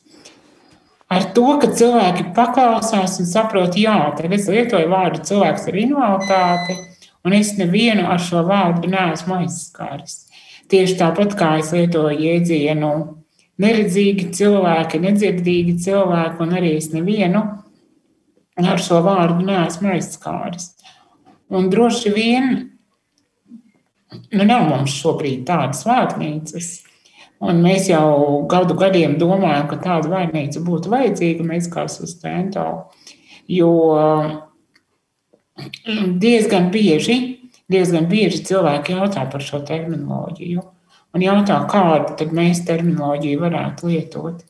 ar to, ka cilvēki paklausās un saprot, jā, tad es lietoju vārdu cilvēks ar invaliditāti, un es nevienu ar šo vārdu neesmu aizskāris. Tieši tāpat kā es lietoju jēdzienu neredzīgi cilvēki, nedzirdīgi cilvēki, un arī es nevienu ar šo vārdu neesmu aizskāris. Un droši vien nu, nav mums šobrīd tādas vārnīcas, Un mēs jau gadu gadiem domājam, ka tāda vainīca būtu vajadzīga, mēs kā sustento. Jo diezgan bieži, diezgan bieži cilvēki jautā par šo terminoloģiju un jautā, kādu tad mēs terminoloģiju varētu lietot.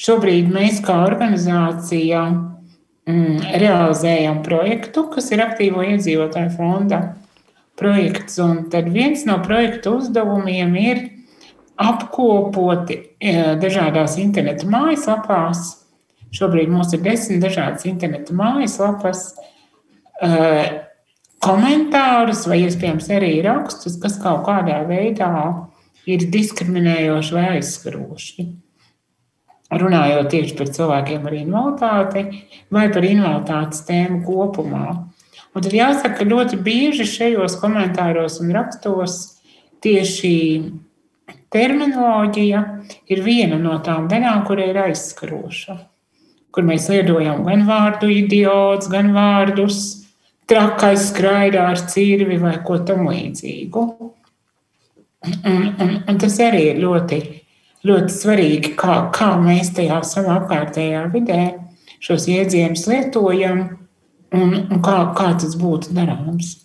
Šobrīd mēs kā organizācija mm, realizējam projektu, kas ir aktīvo iedzīvotāju fonda projekts. Un tad viens no projekta uzdevumiem ir apkopoti e, dažādās interneta mājaslapās. Šobrīd mums ir desmit dažādas interneta mājaslapas, e, komentārus vai iespējams arī rakstus, kas kaut kādā veidā ir diskriminējoši vai aizskaroši. Runājot tieši par cilvēkiem ar invaliditāti vai par invaliditātes tēmu kopumā. Un tad jāsaka, ka ļoti bieži šajos komentāros un rakstos tieši Terminoloģija ir viena no tām daļām, kur ir aizskaroša, kur mēs lietojam gan vārdu idiots, gan vārdus trakais skraidā ar cirvi vai ko tam līdzīgu. Un, un, un tas arī ir ļoti, ļoti svarīgi, kā, kā mēs tajā savā apkārtējā vidē šos jēdzienus lietojam un, un kā, kā tas būtu darāms.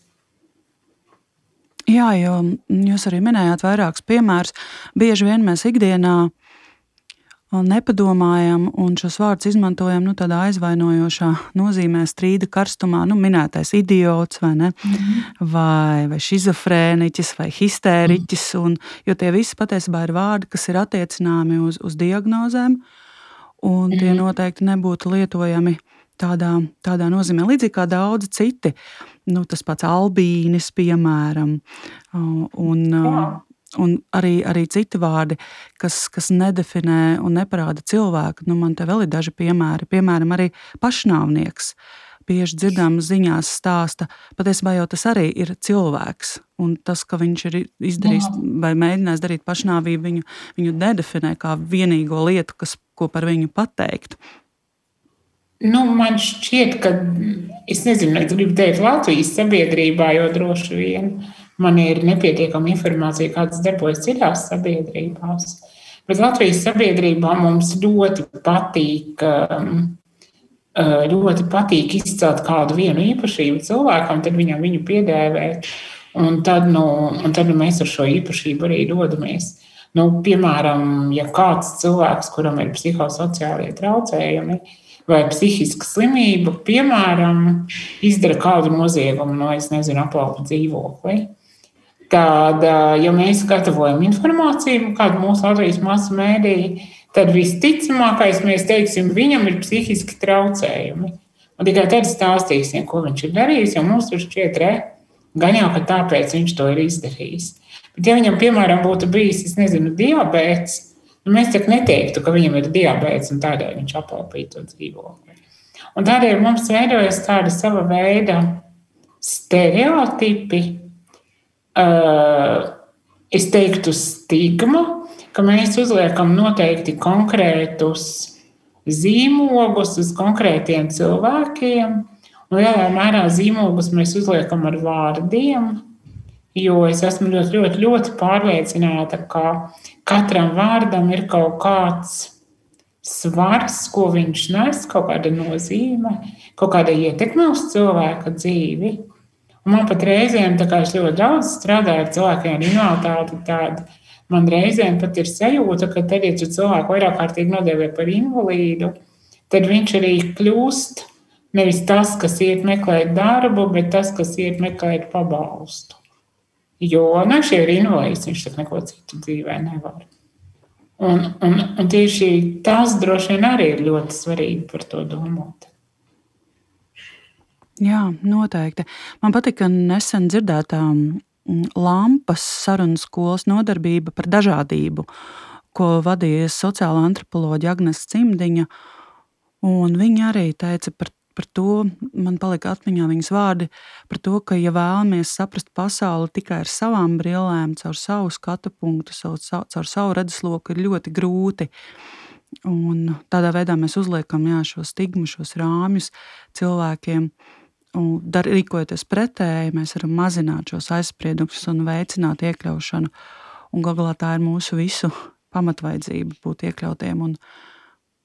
Jā, jo jūs arī minējāt vairākus piemērus. Bieži vien mēs ikdienā nepadomājam un šos vārdus izmantojam nu, tādā aizvainojošā nozīmē, strīda karstumā. Nu, minētais idiots vai, ne, mm -hmm. vai, vai schizofrēniķis vai histēriķis. Un, jo tie visi patiesībā ir vārdi, kas ir attiecināmi uz, uz diagnozēm, un tie mhm. noteikti nebūtu lietojami tādā, tādā nozīmē, līdzīgi kā daudzi citi. Nu, tas pats albīnis, piemēram, un, un arī, arī citi vārdi, kas, kas nedefinē un neparāda cilvēku. Nu, man te vēl ir daži piemēri, piemēram, arī pašnāvnieks. Bieži dzirdām ziņās stāsta, patiesībā jau tas arī ir cilvēks. Un tas, ka viņš ir izdarījis Jā. vai mēģinājis darīt pašnāvību, viņu, viņu nedefinē kā vienīgo lietu, kas, ko par viņu pateikt. Nu, man šķiet, ka es nezinu, es gribu teikt Latvijas sabiedrībā, jo droši vien man ir nepietiekama informācija, kādas darbojas citās sabiedrībās. Bet Latvijas sabiedrībā mums ļoti patīk, um, uh, ļoti patīk izcelt kādu vienu īpašību cilvēkam, tad viņam viņu piedēvēt. Un tad, nu, un tad nu, mēs ar šo īpašību arī dodamies. Nu, piemēram, ja kāds cilvēks, kuram ir psihosociālie traucējumi, vai psihiska slimība, piemēram, izdara kādu noziegumu no, es nezinu, aplaupa dzīvokli. Tad, ja mēs gatavojam informāciju, kādu mūsu Latvijas masu mēdīju, tad visticamākais mēs teiksim, viņam ir psihiski traucējumi. Un tikai tad stāstīsim, ko viņš ir darījis, jo mums tur šķiet, re, jau, ka tāpēc viņš to ir izdarījis. Bet, ja viņam, piemēram, būtu bijis, es nezinu, diabetes, nu, mēs tak neteiktu, ka viņam ir diabetes un tādēļ viņš aplaupīja to dzīvokli. Un tādēļ mums veidojas tāda sava veida stereotipi, es teiktu, stigma, ka mēs uzliekam noteikti konkrētus zīmogus uz konkrētiem cilvēkiem. Lielā mērā zīmogus mēs uzliekam ar vārdiem, jo es esmu ļoti, ļoti, ļoti pārliecināta, ka katram vārdam ir kaut kāds svars, ko viņš nes, kaut kāda nozīme, kaut kāda ietekme uz cilvēka dzīvi. Man pat reizēm, tā kā es ļoti daudz strādāju ar cilvēkiem ar invaliditāti, tāda man reizēm pat ir sajūta, ka tad, ja cilvēku vairāk kārtīgi nodēvē par invalīdu, tad viņš arī kļūst nevis tas, kas iet meklēt darbu, bet tas, kas iet meklēt pabalstu. Jo ne, šie ir invalīds, viņš tak neko citu dzīvē nevar. Un, un, un tieši tas droši vien arī ir ļoti svarīgi par to domāt. Jā, noteikti. Man patika nesen dzirdētā mm, lampas sarunas skolas nodarbība par dažādību, ko vadīja sociāla antropoloģija Agnēs Cimdiņa. Viņa arī teica par, par to, man palika atmiņā viņas vārdi, par to, ka, ja vēlamies saprast pasauli tikai ar savām brillēm, caur savu skatu punktu, caur, caur savu redzesloku, ir ļoti grūti. Un tādā veidā mēs uzliekam jā, šo stigmu, šos rāmjus cilvēkiem. Un dar, rīkojoties pretēji, mēs varam mazināt šos aizspriedumus un veicināt iekļaušanu. Un galā tā ir mūsu visu pamatvajadzība būt iekļautiem un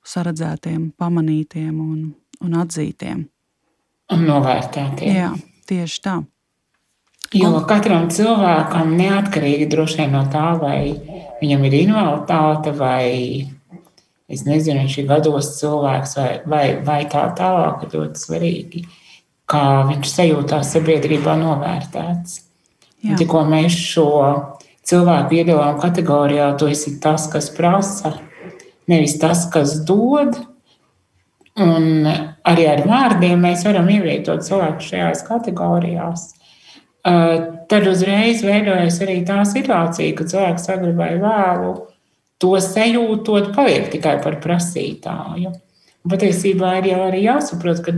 saredzētiem, pamanītiem un, un atzītiem. Un novērtētiem. Jā, tieši tā. Jo katram cilvēkam, neatkarīgi no tā, vai viņam ir invaliditāte, vai es nezinu, viņš ir gados cilvēks, vai, vai, vai tā tālāk, ir ļoti svarīgi kā viņš sajūtās sabiedrībā novērtēts. Tikko mēs šo cilvēku iedalām kategorijā, tu esi tas, kas prasa, nevis tas, kas dod. Un arī ar vārdiem mēs varam ievietot cilvēku šajās kategorijās. Tad uzreiz veidojas arī tā situācija, ka cilvēks vai vēlu to sajūtot, paliek tikai par prasītāju. Patiesībā ir jau arī jāsaprot, ka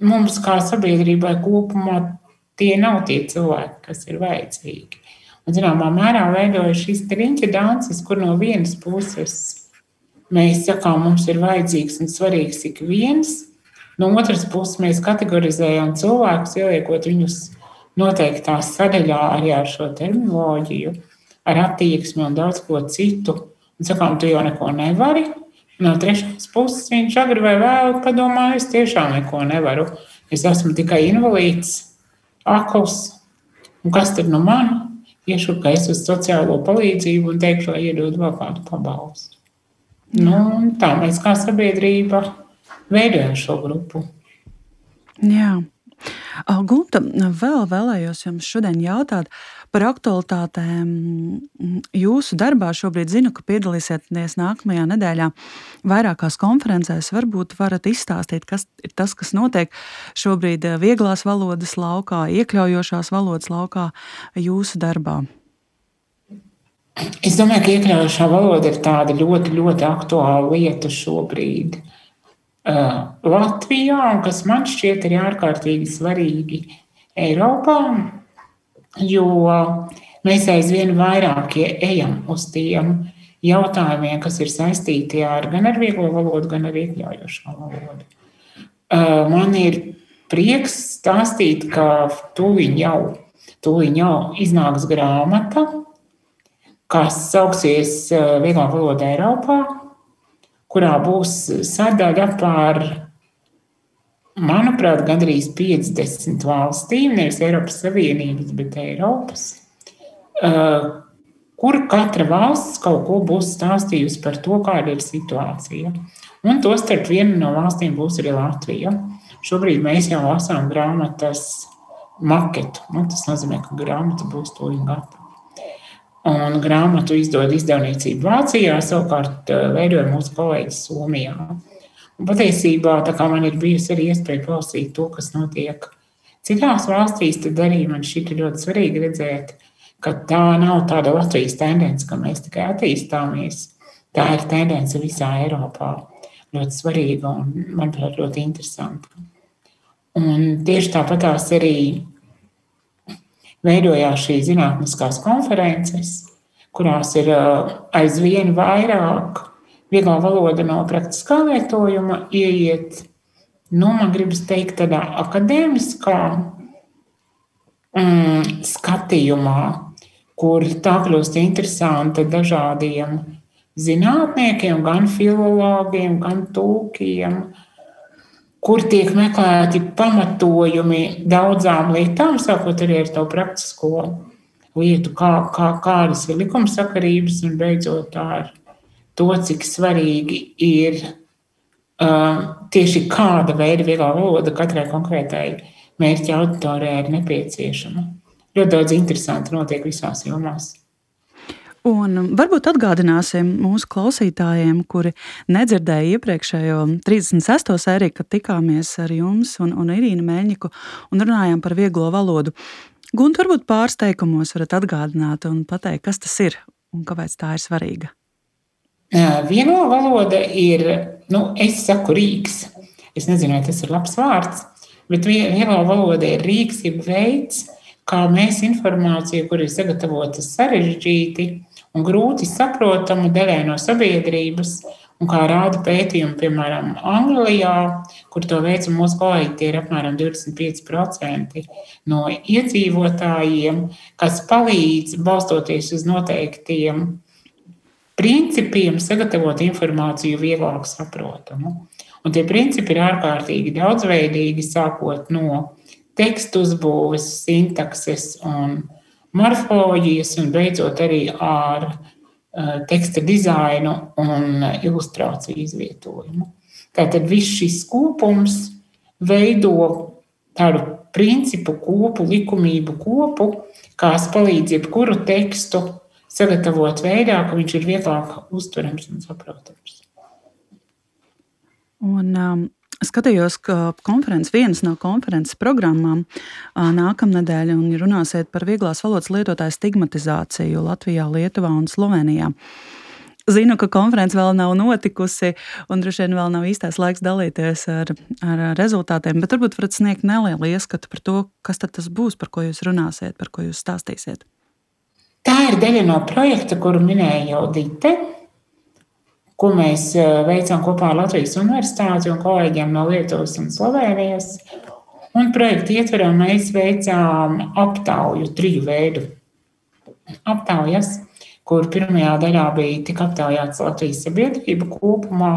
mums kā sabiedrībai kopumā tie nav tie cilvēki, kas ir vajadzīgi. Un, zināmā mērā veidojas šis riņķa dancis, kur no vienas puses mēs sakām, mums ir vajadzīgs un svarīgs ik viens, no otras puses mēs kategorizējam cilvēkus, ieliekot viņus noteiktā sadaļā arī ar šo terminoloģiju, ar attieksmi un daudz ko citu. Un sakām, tu jau neko nevari, No trešās puses viņš agri vai vēlu padomā, es tiešām neko nevaru. Es esmu tikai invalīds, akls. Un kas tad no man? Iešu, ka es uz sociālo palīdzību un teikšu, lai iedod vēl kādu pabalstu. Nu, tā mēs kā sabiedrība veidojam šo grupu. Jā. Gunta, vēl vēlējos jums šodien jautāt, Par aktualitātēm jūsu darbā šobrīd zinu, ka piedalīsieties nākamajā nedēļā vairākās konferencēs. Varbūt varat izstāstīt, kas ir tas, kas notiek šobrīd eh, vieglās valodas laukā, iekļaujošās valodas laukā jūsu darbā. Es domāju, ka iekļaujošā valoda ir tāda ļoti, ļoti aktuāla lieta šobrīd. Uh, Latvijā, kas man šķiet arī ārkārtīgi svarīgi Eiropā, jo mēs aizvien vairāk ejam uz tiem jautājumiem, kas ir saistīti ar gan ar vieglo valodu, gan ar iekļaujošo valodu. Man ir prieks stāstīt, ka tūlīt jau, tūlīt jau iznāks grāmata, kas sauksies Vieglā valoda Eiropā, kurā būs sadaļa par manuprāt, gandrīz 50 valstīm, nevis Eiropas Savienības, bet Eiropas, uh, kur katra valsts kaut ko būs stāstījusi par to, kāda ir situācija. Un tostarp viena no valstīm būs arī Latvija. Šobrīd mēs jau lasām grāmatas maketu. Nu, tas nozīmē, ka grāmata būs to gatava. Un grāmatu izdod izdevniecība Vācijā, savukārt uh, veidoja mūsu kolēģis Somijā. Un patiesībā man ir bijusi arī iespēja klausīt to, kas notiek citās valstīs. Tad arī man ir ļoti svarīgi redzēt, ka tā nav tāda Latvijas tendence, ka mēs tikai attīstāmies. Tā ir tendence visā Eiropā. Ļoti svarīga un, manuprāt, ļoti interesanta. Un tieši tāpat arī veidojās šīs zinātniskās konferences, kurās ir aizvien vairāk vieglā valoda no praktiskā lietojuma ieiet, nu, man gribas teikt, tādā akadēmiskā mm, skatījumā, kur tā kļūst interesanta dažādiem zinātniekiem, gan filologiem, gan tūkiem, kur tiek meklēti pamatojumi daudzām lietām, sākot arī ar to praktisko lietu, kā, kā, kādas ir likumsakarības un beidzot ar to, cik svarīgi ir uh, tieši kāda veida vieglā valoda katrai konkrētai mērķa auditorijai ir nepieciešama. Ļoti daudz interesanti notiek visās jomās. Un varbūt atgādināsim mūsu klausītājiem, kuri nedzirdēja iepriekšējo 36. sēriju, kad tikāmies ar jums un, un Irīnu Mēļņiku un runājām par vieglo valodu. Gunte, varbūt pāris teikumos varat atgādināt un pateikt, kas tas ir un kāpēc tā ir svarīga. Vieno valoda ir, nu, es saku rīks. Es nezinu, vai tas ir labs vārds, bet vieno valoda ir rīks, ir veids, kā mēs informāciju, kur ir sagatavota sarežģīti un grūti saprotama daļai no sabiedrības, un kā rāda pētījumi, piemēram, Anglijā, kur to veica mūsu kolēģi, tie ir apmēram 25% no iedzīvotājiem, kas palīdz balstoties uz noteiktiem principiem sagatavot informāciju vieglāk saprotamu. Un tie principi ir ārkārtīgi daudzveidīgi, sākot no tekstu uzbūves, sintakses un morfoloģijas, un beidzot arī ar uh, teksta dizainu un ilustrāciju izvietojumu. Tātad viss šis kopums veido tādu principu kopu, likumību kopu, kas palīdz jebkuru tekstu sagatavot veidā, ka viņš ir vieglāk uztverams un saprotams. Un, um, skatījos, ka konferences, vienas no konferences programmām uh, nākamnedēļ, un runāsiet par vieglās valodas lietotāju stigmatizāciju Latvijā, Lietuvā un Slovenijā. Zinu, ka konference vēl nav notikusi, un droši vien vēl nav īstais laiks dalīties ar, ar rezultātiem, bet varbūt varat sniegt nelielu ieskatu par to, kas tas būs, par ko jūs runāsiet, par ko jūs stāstīsiet. Tā ir daļa no projekta, kuru minēja jau Dite, ko mēs eh, veicām kopā ar Latvijas Universitāti un kolēģiem no Lietuvas un Slovenijas. Un projekta ietverā mēs veicām aptauju, triju veidu aptaujas, kur pirmajā daļā bija tik aptaujāts Latvijas sabiedrība kopumā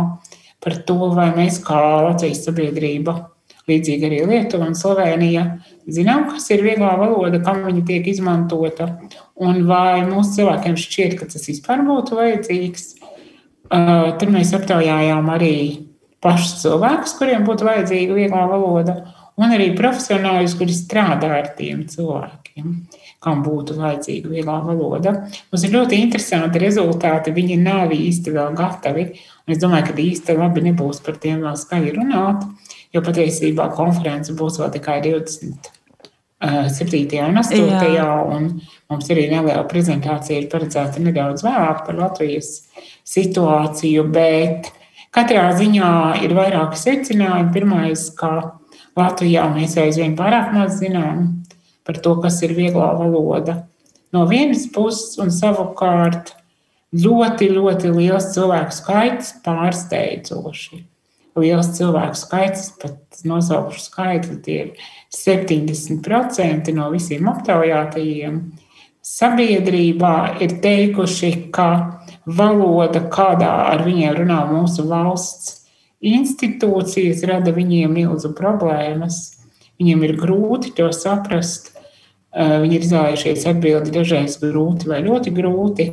par to, vai mēs kā Latvijas sabiedrība Līdzīgi arī Lietuva un Slovenija zinām, kas ir vieglā valoda, kam viņa tiek izmantota, un vai mūsu cilvēkiem šķiet, ka tas vispār būtu vajadzīgs. Uh, tur mēs aptaujājām arī pašus cilvēkus, kuriem būtu vajadzīga vieglā valoda, un arī profesionāļus, kuri strādā ar tiem cilvēkiem, kam būtu vajadzīga vieglā valoda. Mums ir ļoti interesanti rezultāti. Viņi nav īsti vēl gatavi. Es domāju, ka īsti labi nebūs par tiem vēl skaļi runāt jo patiesībā konference būs vēl tikai 27. un 8. Jā. un mums arī neliela prezentācija ir paredzēta nedaudz vēlāk par Latvijas situāciju, bet katrā ziņā ir vairāki secinājumi. Pirmais, ka Latvijā mēs aizvien pārāk maz zinām par to, kas ir vieglā valoda. No vienas puses, un savukārt ļoti, ļoti liels cilvēku skaits pārsteidzoši liels cilvēku skaits, pat nosaukšu skaitli, tie ir 70% no visiem aptaujātajiem. Sabiedrībā ir teikuši, ka valoda, kādā ar viņiem runā mūsu valsts institūcijas, rada viņiem milzu problēmas. Viņiem ir grūti to saprast. Viņi ir izvēlējušies atbildi dažreiz grūti vai ļoti grūti.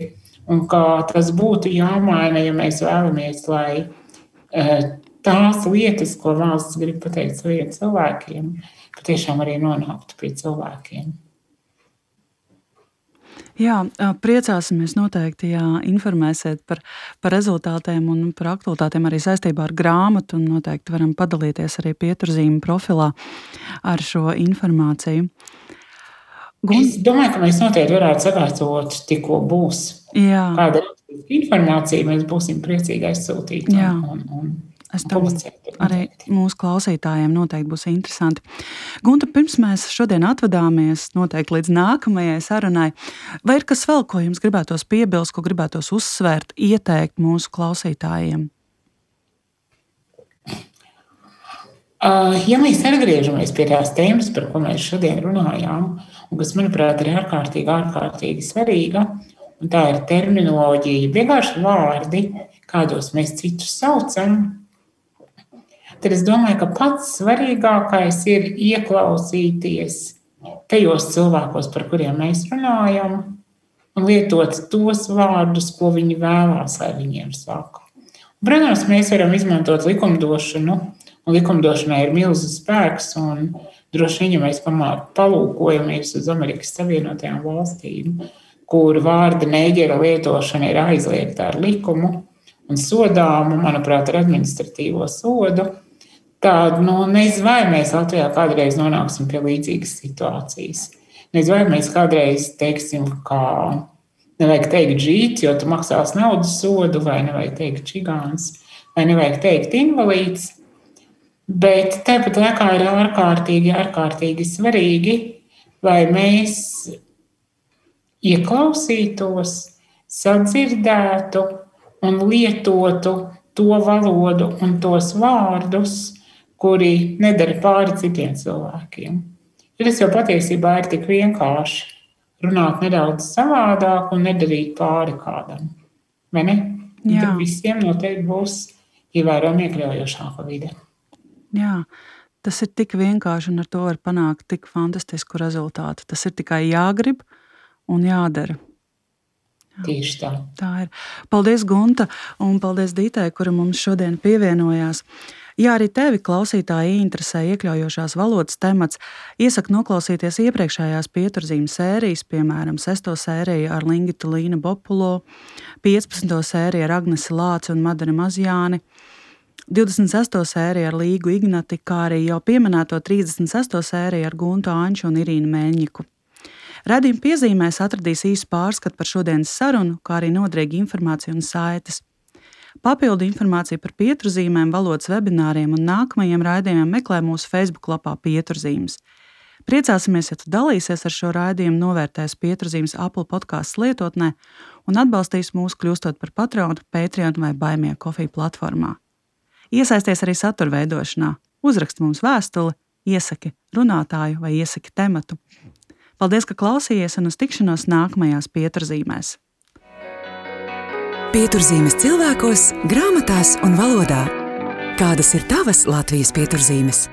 Un kā tas būtu jāmaina, ja mēs vēlamies, lai tās lietas, ko valsts grib pateikt saviem cilvēkiem, patiešām arī nonāktu pie cilvēkiem. Jā, priecāsimies noteikti, ja informēsiet par, par rezultātiem un par aktualitātēm arī saistībā ar grāmatu. Noteikti varam padalīties arī pieturzīmju profilā ar šo informāciju. Gun... Es domāju, ka mēs noteikti varētu sakārtot, tikko būs Jā. kāda informācija, mēs būsim priecīgi aizsūtīt. Un, un, un Es domāju, arī mūsu klausītājiem noteikti būs interesanti. Gunta, pirms mēs šodien atvadāmies noteikti līdz nākamajai sarunai, vai ir kas vēl, ko jums gribētos piebilst, ko gribētos uzsvērt, ieteikt mūsu klausītājiem? Uh, ja mēs atgriežamies pie tās tēmas, par ko mēs šodien runājām, un kas, manuprāt, ir ārkārtīgi, ārkārtīgi svarīga, un tā ir terminoloģija, vienkārši vārdi, kādos mēs citus saucam, tad es domāju, ka pats svarīgākais ir ieklausīties tajos cilvēkos, par kuriem mēs runājam, un lietot tos vārdus, ko viņi vēlās, lai viņiem saka. Protams, mēs varam izmantot likumdošanu, un likumdošanai ir milzīgs spēks. Droši vien, ja mēs palūkojamies uz Amerikas Savienotajām valstīm, kur vārda neģera lietošana ir aizliegta ar likumu un sodāmu, manuprāt, ar administratīvo sodu, tādu, nu, nezinu, vai mēs Latvijā kādreiz nonāksim pie līdzīgas situācijas. Nezinu, vai mēs kādreiz teiksim, ka nevajag teikt žīts, jo tu maksās naudas sodu, vai nevajag teikt čigāns, vai nevajag teikt invalīds. Bet tāpat laikā ir ārkārtīgi, ārkārtīgi svarīgi, lai mēs ieklausītos, sadzirdētu un lietotu to valodu un tos vārdus, kuri nedara pāri citiem cilvēkiem. Tas jau patiesībā ir tik vienkārši runāt nedaudz savādāk un nedarīt pāri kādam. Vai ne? Jā. Tad visiem noteikti būs ievērojami iekļaujošāka vide. Jā. Tas ir tik vienkārši, un ar to var panākt tik fantastisku rezultātu. Tas ir tikai jāgrib un jādara. Tieši tā. Tā ir. Paldies, Gunta, un paldies Dītai, kura mums šodien pievienojās. Uh, Ja arī tevi klausītāji interesē iekļaujošās valodas temats, iesaku noklausīties iepriekšējās pieturzīmes sērijas, piemēram, 6. sēriju ar Lingitu Līnu Bopulo, 15. sēriju ar Agnesi Lāci un Madara Mazjāni, 26. sēriju ar Līgu Ignati, kā arī jau pieminēto 36. sēriju ar Guntu Anču un Irīnu Mēņiku. Radījuma piezīmēs atradīs īsu pārskatu par šodienas sarunu, kā arī nodrīgu informāciju un saites. Papildu informāciju par pieturzīmēm, valodas webināriem un nākamajiem raidījumiem meklē mūsu Facebook lapā Pieturzīmes. Priecāsimies, ja tu dalīsies ar šo raidījumu, novērtēs pieturzīmes Apple podkāstu lietotnē un atbalstīs mūs kļūstot par patronu Patreon vai Baimie kofiju platformā. Iesaisties arī satura veidošanā, uzrakst mums vēstuli, iesaki runātāju vai iesaki tematu. Paldies, ka klausījies un uz tikšanos nākamajās pieturzīmēs! Pieturzīmes cilvēkos, grāmatās un valodā. Kādas ir tavas Latvijas pieturzīmes?